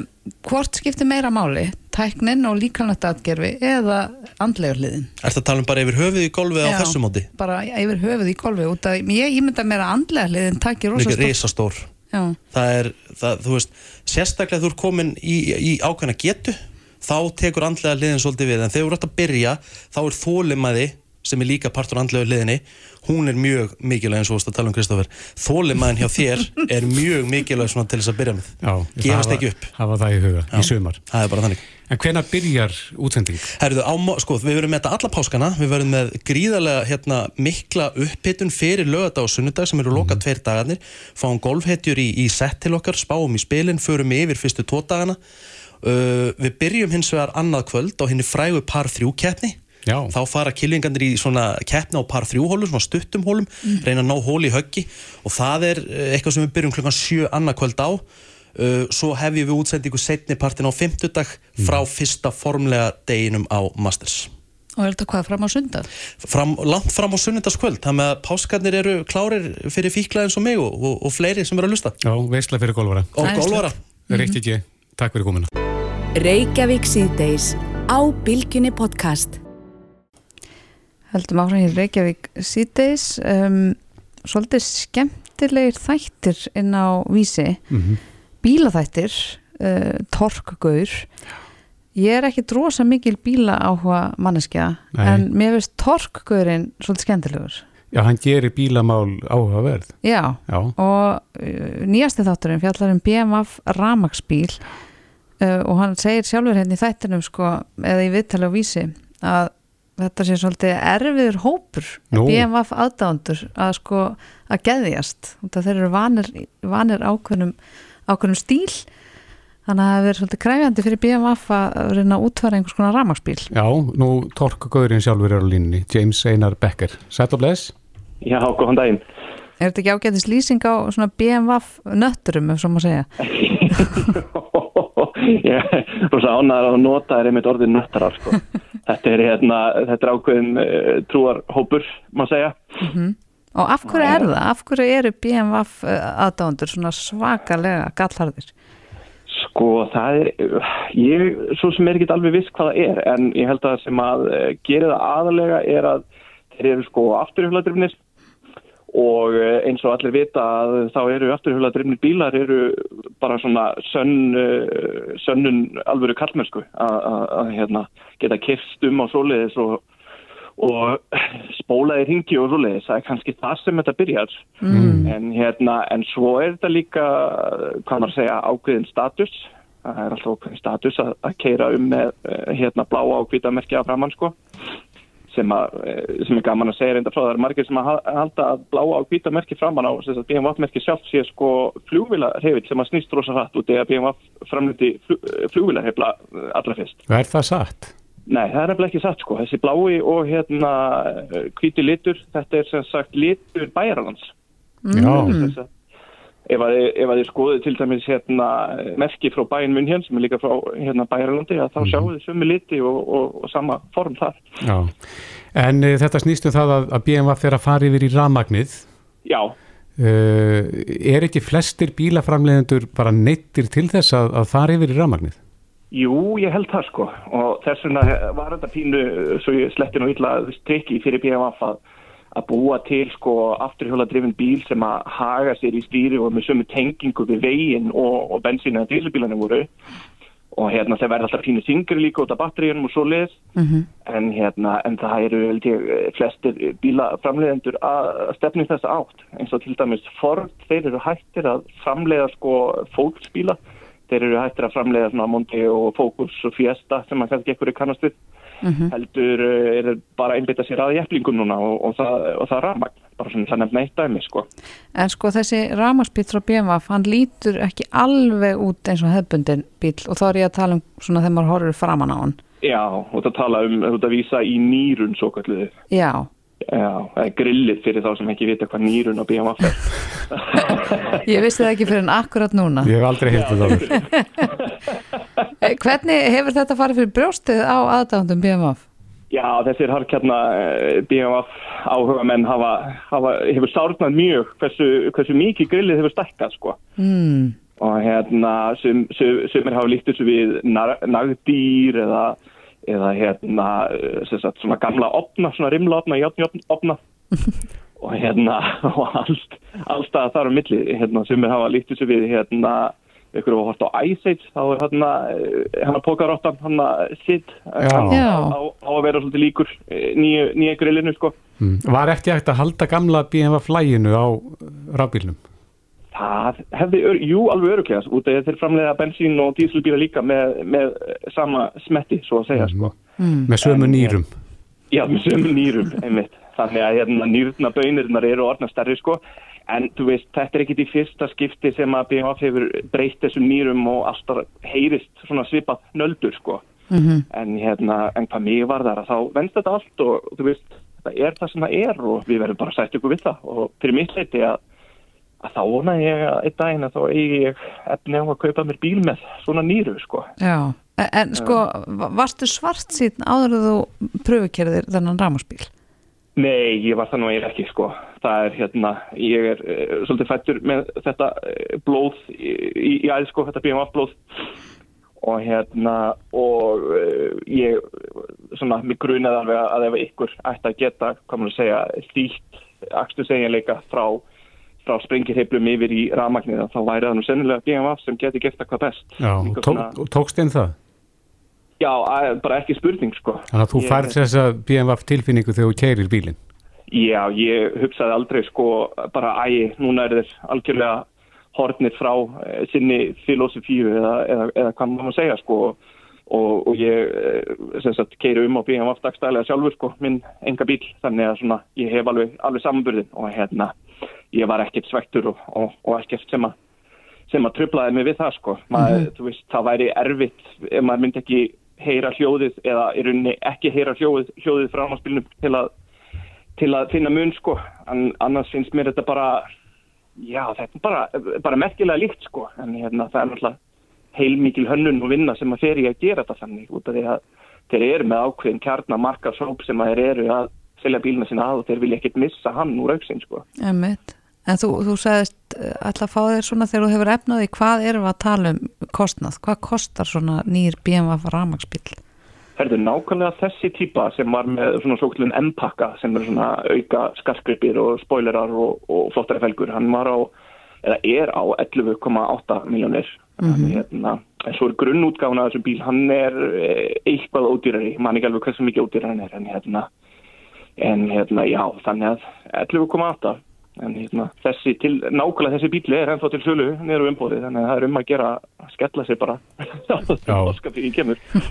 hvort skiptir meira máli tæknin og líkanlegt atgerfi eða andlegur hliðin? Er það að tala um bara yfir höfuð í golfið á Já. þessu móti? Bara yfir höfuð í golfi út að ég ímynda mér að andlega hliðin takir Hún rosa ekki stórt. risastór Já, það er, það, þú veist sérstaklega þú er komin í, í ákveðna getu þá tekur andlega hliðin svolítið við en þegar þú ert að byrja þá er þólimaði sem er líka partur andlega hliðinni hún er mjög mikilvæg eins og að tala um Kristoffer þólimaðin hjá þér er mjög mikilvæg svona til þess að byrja með. Já, gefast hafa- ekki upp. Hafa það í huga, Já. í sumar En hvenær byrjar útsending? Herðu, á, sko, við verum með þetta alla páskana. Við verum með gríðarlega hérna, mikla upphittun fyrir lögata og sunnudag sem eru loka tveir dagarnir. Fáum golfhetjur í, í sett til okkar spáum í spilin, förum yfir fyrstu tvo dagana. Uh, við byrjum hins vegar annað kvöld á henni frægu par þrjú keppni Já. þá fara kilvingandir í svona keppni á par þrjú hólum, svona stuttum hólum reyna að ná hóli í höggi. Og það er eh, eitthvað sem við byrjum klukkan sjö annað kvöld á. Uh, svo hefjum við útsendingu setni partin á fimmtudag frá fyrsta formlega deginum á Masters. Og er þetta hvað fram á sundag? fram, langt fram á sunnudagskvöld þannig að páskarnir eru klárir fyrir fíkla eins og mig og, og, og fleiri sem eru að lusta Já, veisla fyrir golfara. Og golvara Reykt ekki, takk fyrir komuna Reykjavík síðdeis á Bilginni podcast. Heldum áfram hér Reykjavík síðdeis um, svolítið skemmtilegir þættir inn á vísi. Bílaþættir uh, torkgaur. Ég er ekki drosa mikil bíla áhuga manneskja Nei. en mér finnst torkgaurinn svolítið skemmtilegur. Já, hann gerir bílamál áhugaverð. Já. Já, og uh, nýjasti þátturinn fjallar um BMF ramagsbíl uh, og hann segir sjálfur hérna í þættinum sko, eða í viðtali á vísi að þetta sé svolítið erfiður hópur. BMF aðdándur að sko að geðjast þeir eru vanir, vanir ákveðnum ákveðnum stíl þannig að það verður svolítið kræfjandi fyrir BMF að reyna að útfæra einhvers konar ramagsbíl já, nú torkgaurin sjálfur er á línunni James Einar Becker Sætt og bless Já, góðan daginn. er þetta ekki ágætis lýsing á svona BMF nötturum ef svo má segja Ég er rosa ánæður að nota þér einmitt orðið nöttarar, sko. Þetta er, hérna, þetta er ákveðin uh, trúarhópur, má segja. Og af hverju er það? Af hverju eru BMF aðdándur svona svakalega gallharðir? Sko, það er, ég, svo sem er ekki alveg viss hvað það er, en ég held að sem að uh, gera það aðalega er að þeir eru sko afturhjóladrifnir og uh, eins og allir vita að þá eru afturhjóladrifnir bílar eru bara svona sönn, uh, sönnun alvöru kallmennsku að- hérna, geta kyrst um á svoleiðis og, og spólaði ringi og svoleiðis. Það er kannski það sem þetta byrjar. Mm. En, hérna, en svo er þetta líka, hvað maður að segja, ákveðin status. Það er alltaf ákveðin status að, að keira um með eh, hérna bláa og hvita merkja framann sko. Sem, að, eh, sem er gaman að segja reynda frá. Það er margir sem að ha- halda að bláa og hvita merki framann á þess að BMW merki sjálf sé sko flugvilarhefill sem að snýst rosa hratt út eða BMW framliti flugvilarhefla allra fyrst. Og er það satt? Nei, það er nefnilega ekki satt sko. Þessi blái og hérna hvíti litur, þetta er sem sagt litur bæjarlands. Já, Þess að- ef að, ef að þið skoðu til dæmis hérna merki frá bæinn mun hér sem er líka frá hérna bæjarlandi þá Mhm. sjáu þið sömu liti og, og, og sama form þar. Já, en uh, þetta snýst um það að, að BMF er að fara yfir í rafmagnið. Já, Uh, er ekki flestir bílaframlegendur bara neittir til þess að, að fara yfir í rafmagnið? jú, ég held það sko og þess vegna var þetta pínu svo ég sletti nú illa strikki fyrir BMF að, að búa til sko afturhjóladrifin bíl sem að haga sér í stýri og með sömu tengingu við veginn og, og bensínu og dísilbílarnir voru. Og hérna þeir verða alltaf pínu þingri líka út af batteríunum og svo leið en hérna en það eru held ég flestir bílaframleiðendur að stefni þess átt. Eins og til dæmis Ford, þeir eru hættir að framleiða sko fólksbíla þeir eru hættir að framleiða svona Monte og Focus og Fiesta sem að kannski ekkur er kannast við heldur uh, er bara að einbytta sér að jæflingum núna og, og það, og það rafmagn bara svona það nefna eitt dæmi sko En sko þessi ramarsbíl frá BMF, hann lítur ekki alveg út eins og hefbundin bíl og þá er ég að tala um svona þegar maður horfir framan á hann. Já, og það tala um, þú ert að vísa í nýrun svo kalluðu Já, Já, það er grillið fyrir þá sem ekki vita hvað nýrun á BMF er ég vissi það ekki fyrir en akkurat núna. Ég hef aldrei heitið það. Eh, Hvernig hefur þetta farið fyrir brjóstið á aðdándum BMF? Já, þessir harkjarna BMF áhuga menn hafa, hafa hefur sárnað mjög hversu, hversu mikið grillið hefur stækkað sko Mm. og hérna sum, sum, sumir hafa líkt þessu við nagdýr eða, eða hérna eh, sem sagt, svona gamla opna, svona rimla opna, játn opna og hérna og allt, allstað þar á milli hérna sumir hafa líkt þessu við hérna ykkur var hort á Ice Age þá er hérna hérna pókarottan hann sitt Já. Já. á, á að vera svolítið líkur eh, nýju, nýju grillinu sko Mm. Var ekki hægt að halda gamla BMF flæginu á rafbílnum? Það hefði, jú, alveg öruglega út af þeir framleiða bensín og dísilbíla líka með, með sama smetti, svo að segja, sko. Með sömu nýrum? Já, með sömu nýrum, einmitt. Þannig að hérna, nýrna bönirnar eru orðna stærri, sko. En þú veist, þetta er ekkit í fyrsta skipti sem að BMF hefur breytt þessum nýrum og alltaf heyrist svona svipað nöldur, sko. En hérna, en hvað mig var þar að þá venst þetta allt og þú veist, þetta er það sem það er og við verðum bara að sætt ykkur við það og fyrir mitt leiti að að þá vona ég að einn daginn að þá eigi ég efni á að kaupa mér bíl með svona nýru sko. Já, en, sko, va- varstu svart síðan áður en þú pröfukerðir þennan ramarsbíl? Nei, ég var það nú eiginlega ekki sko. Það er hérna, ég er uh, svolítið fættur með þetta uh, blóð í, í, í æð sko, þetta BMF blóð og hérna og uh, ég svona, mig grunaði alveg að ef ykkur ætti að geta, hvað maður að segja, þýtt akstu segjanleika frá frá sprengirheiflum yfir í rafmagnið þá væri það nú sennilega BMF sem geti gert það hvað best. Já, Líka tó, svona- tókst einn það? Já, að- bara ekki spurning sko. Þannig að þú Ég- færð þessa BMF tilfinningu þegar þú keirir bílinn? Já, ég hugsaði aldrei sko bara ægi, núna er þeir algjörlega hornir frá eh, sinni filosofíu eða, eða, eða hvað maður segja sko og, og ég eh, keiri um á BMF dagstælega sjálfur sko, minn enga bíl, þannig að svona ég hef alveg, alveg samanburðin og hérna ég var ekkert svektur og, og, og ekkert sem að sem að trublaði mig við það sko maður, þú veist, það væri erfitt ef maður myndi ekki heyra hljóðið eða í rauninni ekki heyra hljóðið, hljóðið frá ámaspilnum til að til að finna mun sko. En annars finnst mér þetta bara já, þetta er bara, bara merkilega líkt sko. En hérna, það er náttúrulega heilmikil hönnun og vinna sem að fer í að gera þetta þannig út af því að þeir eru með ákveðin kjarnar markarsóp sem að þeir eru að selja bíluna sína að og þeir vilja ekkert missa hann úr auksinn sko. Emmett. En þú, þú sagðist eh, að fá þér svona þegar þú hefur efnaði, hvað erum við að tala um kostnað? Hvað kostar svona nýr BMW ramarsbíl? Herðu, nákvæmlega þessi típa sem var með svona svoklun M-pakka sem er svona auka skarskrypir og spoilerar og, og flottari felgur, hann var á, eða er á 11,8 miljónir. Hérna, en svo er grunnútgáfuna af þessum bíl, hann er eh, eitthvað ódýrari, mann ekki alveg hversu mikið ódýrari hann er, en hérna, en hérna, já, þannig að 11,8 en hérna, þessi til, nákvæmlega þessi bíli er ennþá til sölu á umbóði, þannig að það er um að gera að skella sig bara.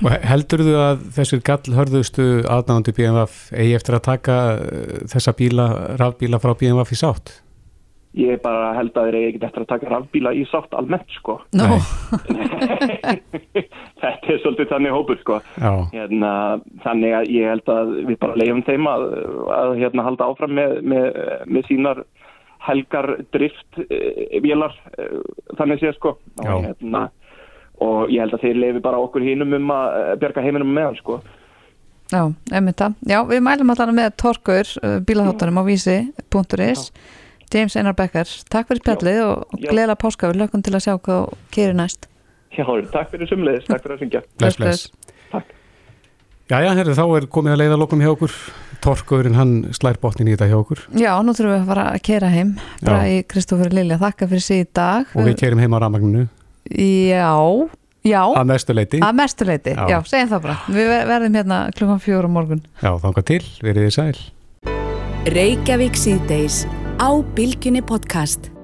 Og heldur þú að þessir gallhörðustu aðnáðandi BMF eigi eftir að taka eh, þessa bíla, rafbíla frá BMF í sátt? Ég bara held að þeir eigi ekkert eftir að taka rafbíla í sátt almennt sko. Nó, Þetta er svolítið þannig hópur sko. Já, Hérna, þannig að ég held að við bara leiðum þeim að, að hérna, halda áfram með, með, með sínar helgar drift uh, vélar uh, þannig séð sko. Og, hérna, og ég held að þeir lefi bara okkur hínum um að uh, bjarga heiminum með hann sko. Já, einmitt það. Já, við mælum allan með Torkur, bílaháttanum á vísi.is James Einar Becker, takk fyrir spjallið og, og Já. gleðilega páska, við lökum til að sjá hvað gerir næst. Já, takk fyrir sumleðis, takk fyrir að syngja. Bless, bless. Jæja, herru, þá er komið að leiða lokum hjá okkur. Torkurinn, hann slær botnin í þetta hjá okkur. Já, nú þurfum við að fara að kera heim. Bara í Kristófur Lilja, þakka fyrir í dag. Og við kerum heim á rafmagninu. Já, já. Að mestu leiti. að mestu leiti, Já. já, segjum það bara. Við ver- verðum hérna klukkan fjóra morgun. Já, á Bilginni podcast.